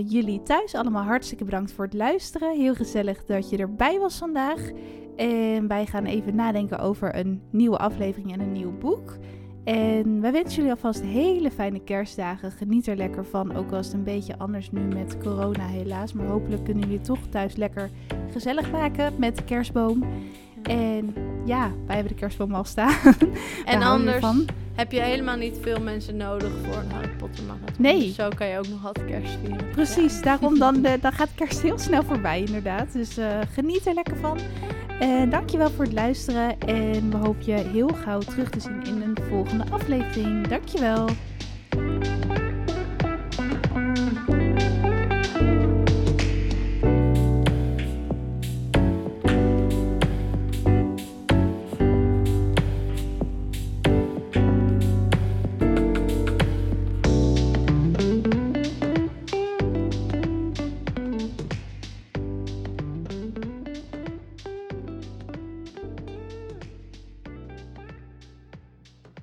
Jullie thuis allemaal hartstikke bedankt voor het luisteren. Heel gezellig dat je erbij was vandaag. En wij gaan even nadenken over een nieuwe aflevering en een nieuw boek. En wij wensen jullie alvast hele fijne kerstdagen. Geniet er lekker van. Ook al is het een beetje anders nu met corona helaas. Maar hopelijk kunnen jullie toch thuis lekker gezellig maken met de kerstboom. En ja, wij hebben de kerstboom al staan. <laughs> en anders heb je helemaal niet veel mensen nodig voor een Harry Potter marathon. Nee. Dus zo kan je ook nog altijd kerst vieren. Precies, daarom dan, <laughs> eh, dan gaat kerst heel snel voorbij inderdaad. Dus eh, geniet er lekker van. En dankjewel voor het luisteren. En we hopen je heel gauw terug te zien in een volgende aflevering. Dankjewel.